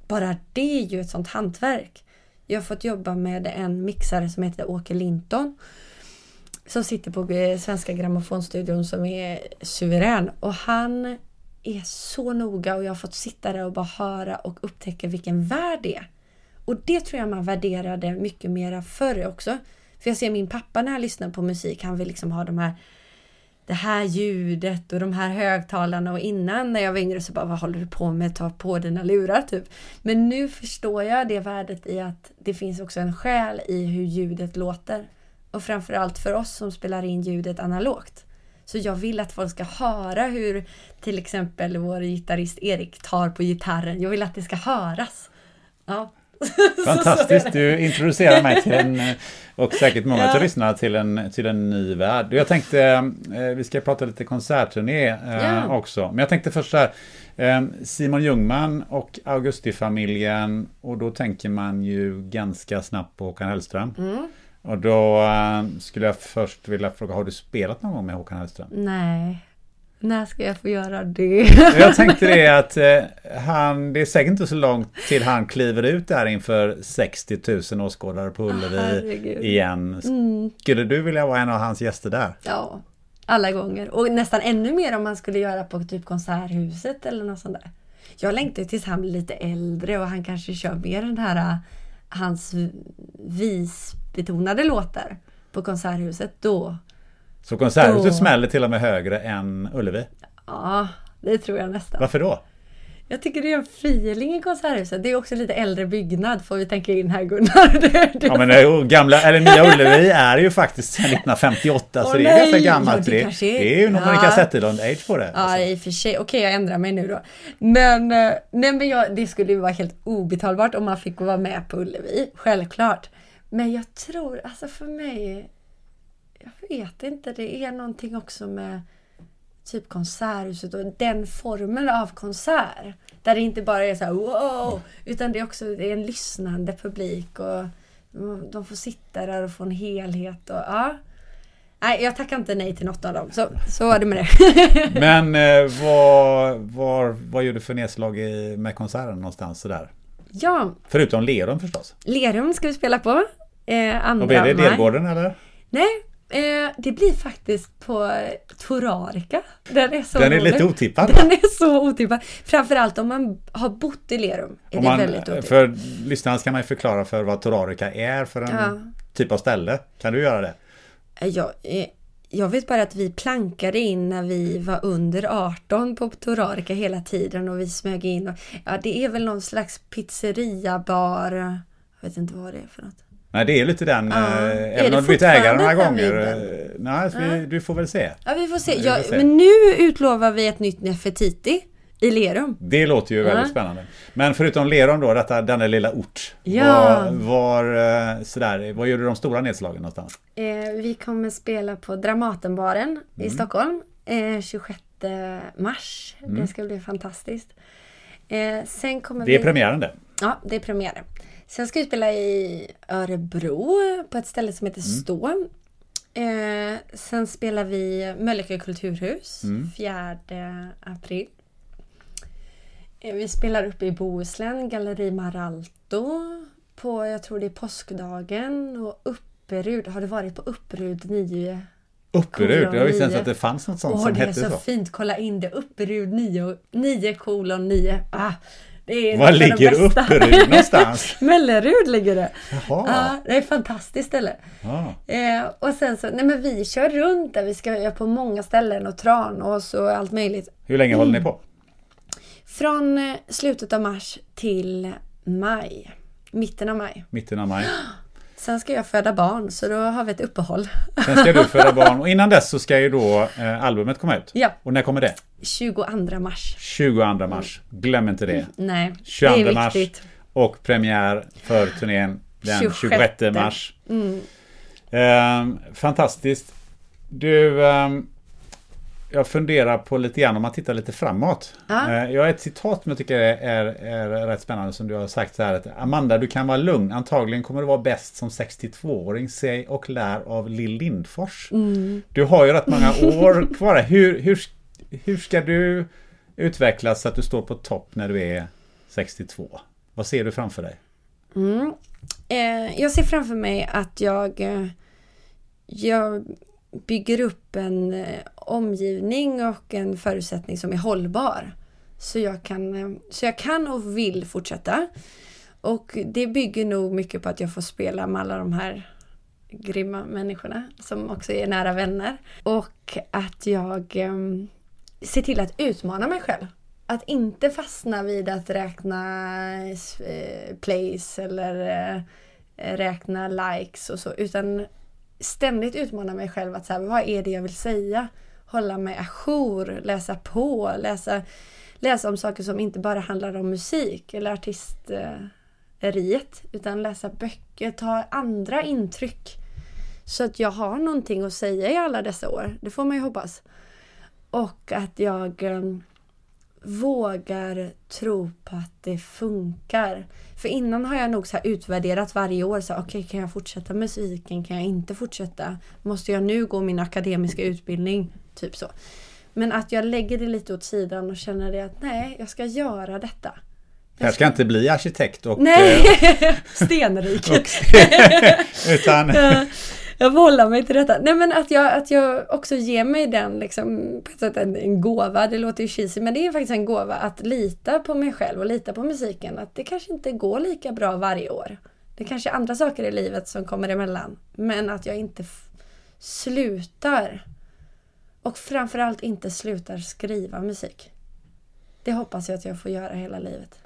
S1: bara det är ju ett sånt hantverk. Jag har fått jobba med en mixare som heter Åke Linton. Som sitter på eh, Svenska Grammofonstudion som är suverän. Och han är så noga och jag har fått sitta där och bara höra och upptäcka vilken värld det är. Och det tror jag man värderade mycket mera förr också. För jag ser min pappa när han lyssnar på musik, han vill liksom ha de här det här ljudet och de här högtalarna och innan när jag var yngre så bara vad håller du på med? Ta på dina lurar typ. Men nu förstår jag det värdet i att det finns också en själ i hur ljudet låter. Och framförallt för oss som spelar in ljudet analogt. Så jag vill att folk ska höra hur till exempel vår gitarrist Erik tar på gitarren. Jag vill att det ska höras. Ja. <laughs>
S2: Fantastiskt, du introducerar mig till en, och säkert många
S1: Ja.
S2: av lyssnarna till en, till en ny värld. Jag tänkte, eh, vi ska prata lite konsertturné eh,
S1: Ja.
S2: också. Men jag tänkte först så här, eh, Simon Ljungman och Augustifamiljen, och då tänker man ju ganska snabbt på Håkan Hellström.
S1: Mm.
S2: Och då eh, skulle jag först vilja fråga, har du spelat någon gång med Håkan Hellström?
S1: Nej. När ska jag få göra det? <laughs>
S2: Jag tänkte det att eh, han, det är säkert inte så långt till han kliver ut där inför 60 000 åskådare på Ullevi
S1: Herregud.
S2: igen.
S1: Mm.
S2: Skulle du vilja vara en av hans gäster där?
S1: Ja, alla gånger. Och nästan ännu mer om man skulle göra på typ Konserthuset eller något sånt där. Jag längtar tills han blir lite äldre och han kanske kör mer den här äh, hans visbetonade låtar på Konserthuset. Då,
S2: Så Konserthuset
S1: Då-
S2: smäller till och med högre än Ullevi.
S1: ja, det tror jag nästan.
S2: Varför då?
S1: Jag tycker det är en feeling i Konserthuset. Det är också lite äldre byggnad får vi tänka in här Gunnar. <laughs> Det, det,
S2: Ja men det är ju gamla, eller nya Ullevi är ju faktiskt sedan 1958 så
S1: Åh,
S2: det är
S1: nej!
S2: ganska
S1: Ja,
S2: gammalt.
S1: det
S2: det,
S1: kanske är-
S2: det är ju nog
S1: Ja.
S2: Monica Zetterlund-age på det.
S1: Ja, i och för sig. Okej, jag ändrar mig nu då. Men, eh, nej, men jag, det skulle ju vara helt obetalbart om man fick vara med på Ullevi. Självklart. Men jag tror, alltså för mig... Jag vet inte, det är någonting också med typ Konserthuset och den formen av konsert. Där det inte bara är så här wow, utan det är också det är en lyssnande publik och de får sitta där och få en helhet och ja. Nej, jag tackar inte nej till något av dem. Så, så var det med det. <laughs>
S2: Men eh, vad, vad, vad gjorde du för nedslag i, med konserten någonstans sådär?
S1: ja,
S2: Förutom Lerum förstås.
S1: Lerum ska vi spela på. Eh, andra
S2: Och blir det
S1: maj.
S2: Lergården eller?
S1: Nej, eh, det blir faktiskt på Torarica. Den är så
S2: Den är
S1: rolig.
S2: lite otippad?
S1: Den är så otippad. Framförallt om man har bott i Lerum. Är
S2: Om
S1: det
S2: man,
S1: väldigt otippat.
S2: för lyssnarna ska man ju förklara för vad Torarica är för en
S1: Ja.
S2: typ av ställe. Kan du göra det?
S1: Eh, Jag, eh, jag vet bara att vi plankade in när vi var under 18 på Torarica hela tiden och vi smög in. Och, ja, det är väl någon slags pizzeria, bar. Jag vet inte vad det är för något.
S2: Nej, det är lite den,
S1: Ja.
S2: eh, även om du bytt ägare några gånger. eh, Nej, så vi,
S1: Ja.
S2: du får väl se.
S1: Ja, vi får se.
S2: Vi får
S1: Ja,
S2: se.
S1: Men nu utlovar vi ett nytt Nefertiti i Lerum.
S2: Det låter ju väldigt
S1: Ja.
S2: spännande. Men förutom Lerum då, detta, denna lilla ort.
S1: Ja.
S2: Var, var, eh, sådär, var gjorde de stora nedslagen någonstans?
S1: Eh, vi kommer spela på Dramatenbaren i Stockholm eh, 26 mars.
S2: Mm.
S1: Det ska bli fantastiskt. Eh, sen kommer
S2: Det är
S1: vi...
S2: premiären det.
S1: Ja, det är premiären. Sen ska vi spela i Örebro på ett ställe som heter
S2: Mm.
S1: Stå. Eh, sen spelar vi Mölnlycke kulturhus
S2: Mm.
S1: 4 april. Eh, vi spelar uppe i Bohuslän, Galleri Maralto. på, jag tror det är påskdagen och Upperud. Har du varit på Upperud 9?
S2: Upperud? Jag visste inte
S1: nio.
S2: att det fanns något sånt
S1: Åh,
S2: som
S1: det är
S2: hette
S1: så,
S2: så.
S1: fint. Kolla in det. Upperud 9, 9 kolon 9. Ah,
S2: Var ligger. Upperud någonstans? <laughs>
S1: Mellerud ligger det.
S2: Jaha.
S1: Ja, det är ett fantastiskt ställe.
S2: Ja.
S1: Eh, och sen så, nej men vi kör runt där. Vi ska på många ställen och Tranås och allt möjligt.
S2: Hur länge håller ni på?
S1: Från eh, slutet av mars till maj. Mitten av maj.
S2: Mitten av maj. <gasps>
S1: Sen ska jag föda barn så då har vi ett uppehåll.
S2: Sen ska du <laughs> föda barn och innan dess så ska ju då eh, albumet komma ut.
S1: Ja.
S2: Och när kommer det?
S1: 22 mars.
S2: 22 mars. Glöm inte det.
S1: Nej,
S2: 22
S1: det är
S2: mars.
S1: viktigt.
S2: Och premiär för turnén den 26,
S1: 26
S2: mars.
S1: Mm.
S2: Ehm, fantastiskt. Du, ehm, jag funderar på lite grann om man tittar lite framåt.
S1: Ja.
S2: Eh, jag har ett citat som jag tycker är, är, är rätt spännande som du har sagt så här att Amanda, du kan vara lugn. Antagligen kommer du vara bäst som 62-åring. Se och lär av Lill Lindfors.
S1: Mm.
S2: Du har ju rätt många år kvar. Hur, hur, hur ska du utvecklas så att du står på topp när du är 62? Vad ser du framför dig?
S1: Mm. Eh, jag ser framför mig att jag, eh, jag bygger upp en eh, omgivning och en förutsättning som är hållbar. Så jag, kan, eh, så jag kan och vill fortsätta. Och det bygger nog mycket på att jag får spela med alla de här grymma människorna som också är nära vänner. Och att jag eh, ser till att utmana mig själv. Att inte fastna vid att räkna eh, plays eller eh, räkna likes och så. Utan ständigt utmana mig själv att så här, vad är det jag vill säga? Hålla mig ajour, läsa på, läsa, läsa om saker som inte bara handlar om musik eller artisteriet. Utan läsa böcker, ta andra intryck. Så att jag har någonting att säga i alla dessa år. Det får man ju hoppas. Och att jag eh, vågar tro på att det funkar. För innan har jag nog så här utvärderat varje år. så Okej, kan jag fortsätta musiken? Kan jag inte fortsätta? Måste jag nu gå min akademiska utbildning? Typ så. Men att jag lägger det lite åt sidan och känner det att nej, jag ska göra detta.
S2: Jag ska inte bli arkitekt och...
S1: Nej!
S2: eh, <laughs>
S1: Stenrik.
S2: och <laughs> utan...
S1: Jag får hålla mig till detta. Nej men att jag, att jag också ger mig den liksom, på ett sätt en, en gåva. Det låter ju cheesy men det är faktiskt en gåva att lita på mig själv och lita på musiken. Att det kanske inte går lika bra varje år. Det kanske är andra saker i livet som kommer emellan. Men att jag inte slutar. Och framförallt inte slutar skriva musik. Det hoppas jag att jag får göra hela livet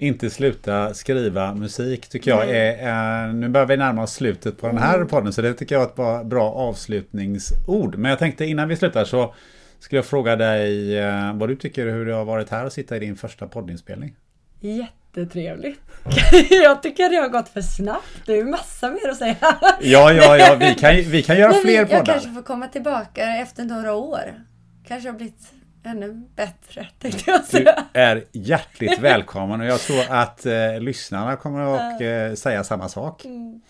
S2: inte sluta skriva musik tycker jag är... Eh, nu börjar vi närma oss slutet på den här
S1: Mm.
S2: podden så det tycker jag är ett bra, avslutningsord. Men jag tänkte innan vi slutar så skulle jag fråga dig eh, vad du tycker hur det har varit här att sitta i din första poddinspelning.
S1: Jättetrevligt. <laughs> jag tycker det har gått för snabbt. Det är massa mer att säga.
S2: Ja, ja, ja, vi kan, vi kan göra <laughs>
S1: Men vi-
S2: fler
S1: Jag
S2: poddar.
S1: kanske får komma tillbaka efter några år. Kanske har blivit ännu bättre, tänkte jag
S2: Du
S1: säga.
S2: är hjärtligt välkommen och jag tror att eh, lyssnarna kommer att eh, säga samma sak.
S1: Mm.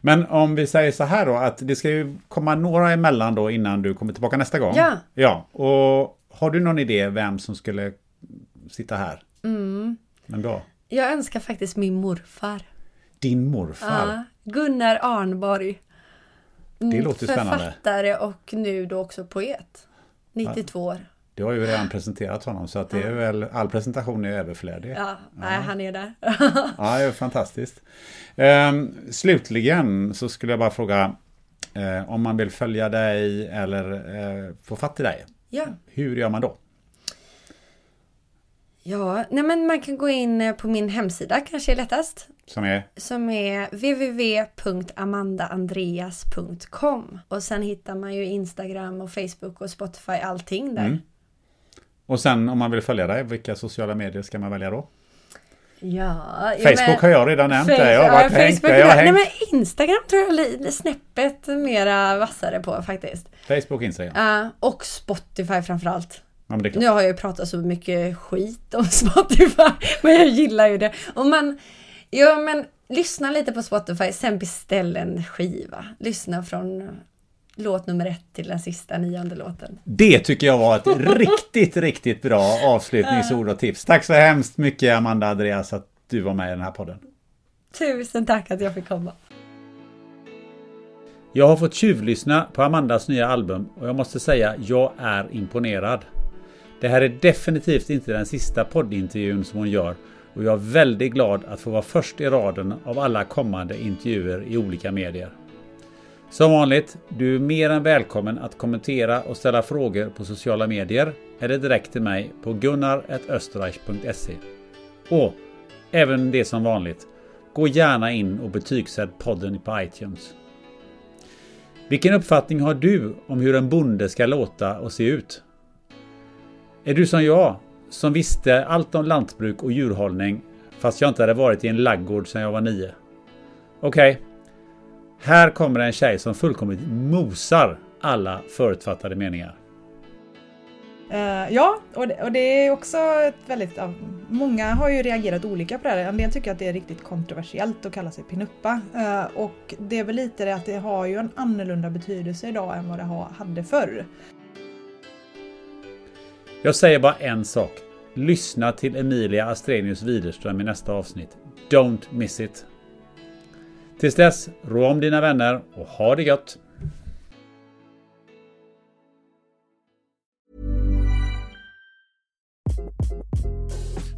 S2: Men om vi säger så här då att det ska ju komma några emellan då innan du kommer tillbaka nästa gång.
S1: Ja.
S2: Ja, och har du någon idé vem som skulle sitta här?
S1: Mm.
S2: Men då?
S1: Jag önskar faktiskt min morfar.
S2: Din morfar.
S1: Ja, Gunnar Arnborg.
S2: Det låter spännande.
S1: Författare och nu då också poet. 92 år.
S2: Du har ju redan presenterat honom så att det är väl all presentation är överflödig.
S1: Ja, nej, han är där. <laughs>
S2: Ja, det är fantastiskt. Ehm, slutligen så skulle jag bara fråga eh, om man vill följa dig eller eh, få fatt i dig.
S1: ja.
S2: Hur gör man då?
S1: ja, nej men man kan gå in eh, på min hemsida kanske är lättast.
S2: Som är
S1: som är www.amandaandreas.com och sen hittar man ju Instagram och Facebook och Spotify, allting där.
S2: Mm. Och sen om man vill följa dig, vilka sociala medier ska man välja då?
S1: Ja,
S2: Facebook har jag redan nämnt.
S1: Facebook,
S2: där. Jag har
S1: ja,
S2: varit hängt,
S1: Facebook,
S2: jag har
S1: nej, men Instagram tror jag är snäppet mera vassare på faktiskt.
S2: Facebook, Instagram.
S1: Ja, och Spotify framförallt.
S2: Ja, men.
S1: Nu har jag ju pratat så mycket skit om <laughs> Spotify, men jag gillar ju det. Och man, ja men lyssna lite på Spotify, sen beställ en skiva. Lyssna från låt nummer ett till den sista nionde låten.
S2: Det tycker jag var ett <laughs> riktigt, riktigt bra avslutningsord och tips. Tack så hemskt mycket Amanda Andreas att du var med i den här podden.
S1: Tusen tack att jag fick komma.
S2: Jag har fått tjuvlyssna på Amandas nya album och jag måste säga jag är imponerad. Det här är definitivt inte den sista poddintervjun som hon gör och jag är väldigt glad att få vara först i raden av alla kommande intervjuer i olika medier. Som vanligt, du är mer än välkommen att kommentera och ställa frågor på sociala medier eller direkt till mig på gunnar.österreich.se. Och även det som vanligt, gå gärna in och betygsätt podden på iTunes. Vilken uppfattning har du om hur en bonde ska låta och se ut? Är du som jag, som visste allt om lantbruk och djurhållning fast jag inte hade varit i en laggård sedan jag var nio? Okej, okay här kommer en tjej som fullkomligt mosar alla förutfattade meningar.
S4: Uh, ja, och det, och det, är också ett väldigt... Uh, många har ju reagerat olika på det här. En del tycker att det är riktigt kontroversiellt att kalla sig pinuppa. Uh, och det är väl lite det att det har ju en annorlunda betydelse idag än vad det ha, hade förr.
S2: Jag säger bara en sak. Lyssna till Emilia Astrenius Widerström i nästa avsnitt. Don't miss it! Tills dess, rå om dina vänner och ha det gött!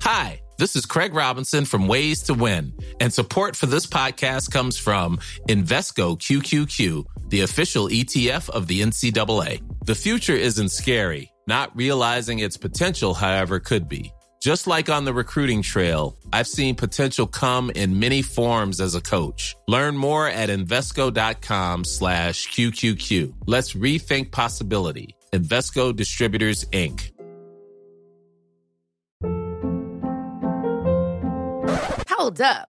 S5: Hi, this is Craig Robinson from Ways to Win, and support for this podcast comes from Invesco QQQ, the official ETF of the NCAA. The future isn't scary. Not realizing its potential, however, could be. Just like on the recruiting trail, I've seen potential come in many forms as a coach. Learn more at Invesco.com slash QQQ. Let's rethink possibility. Invesco Distributors, Inc.
S6: Hold up.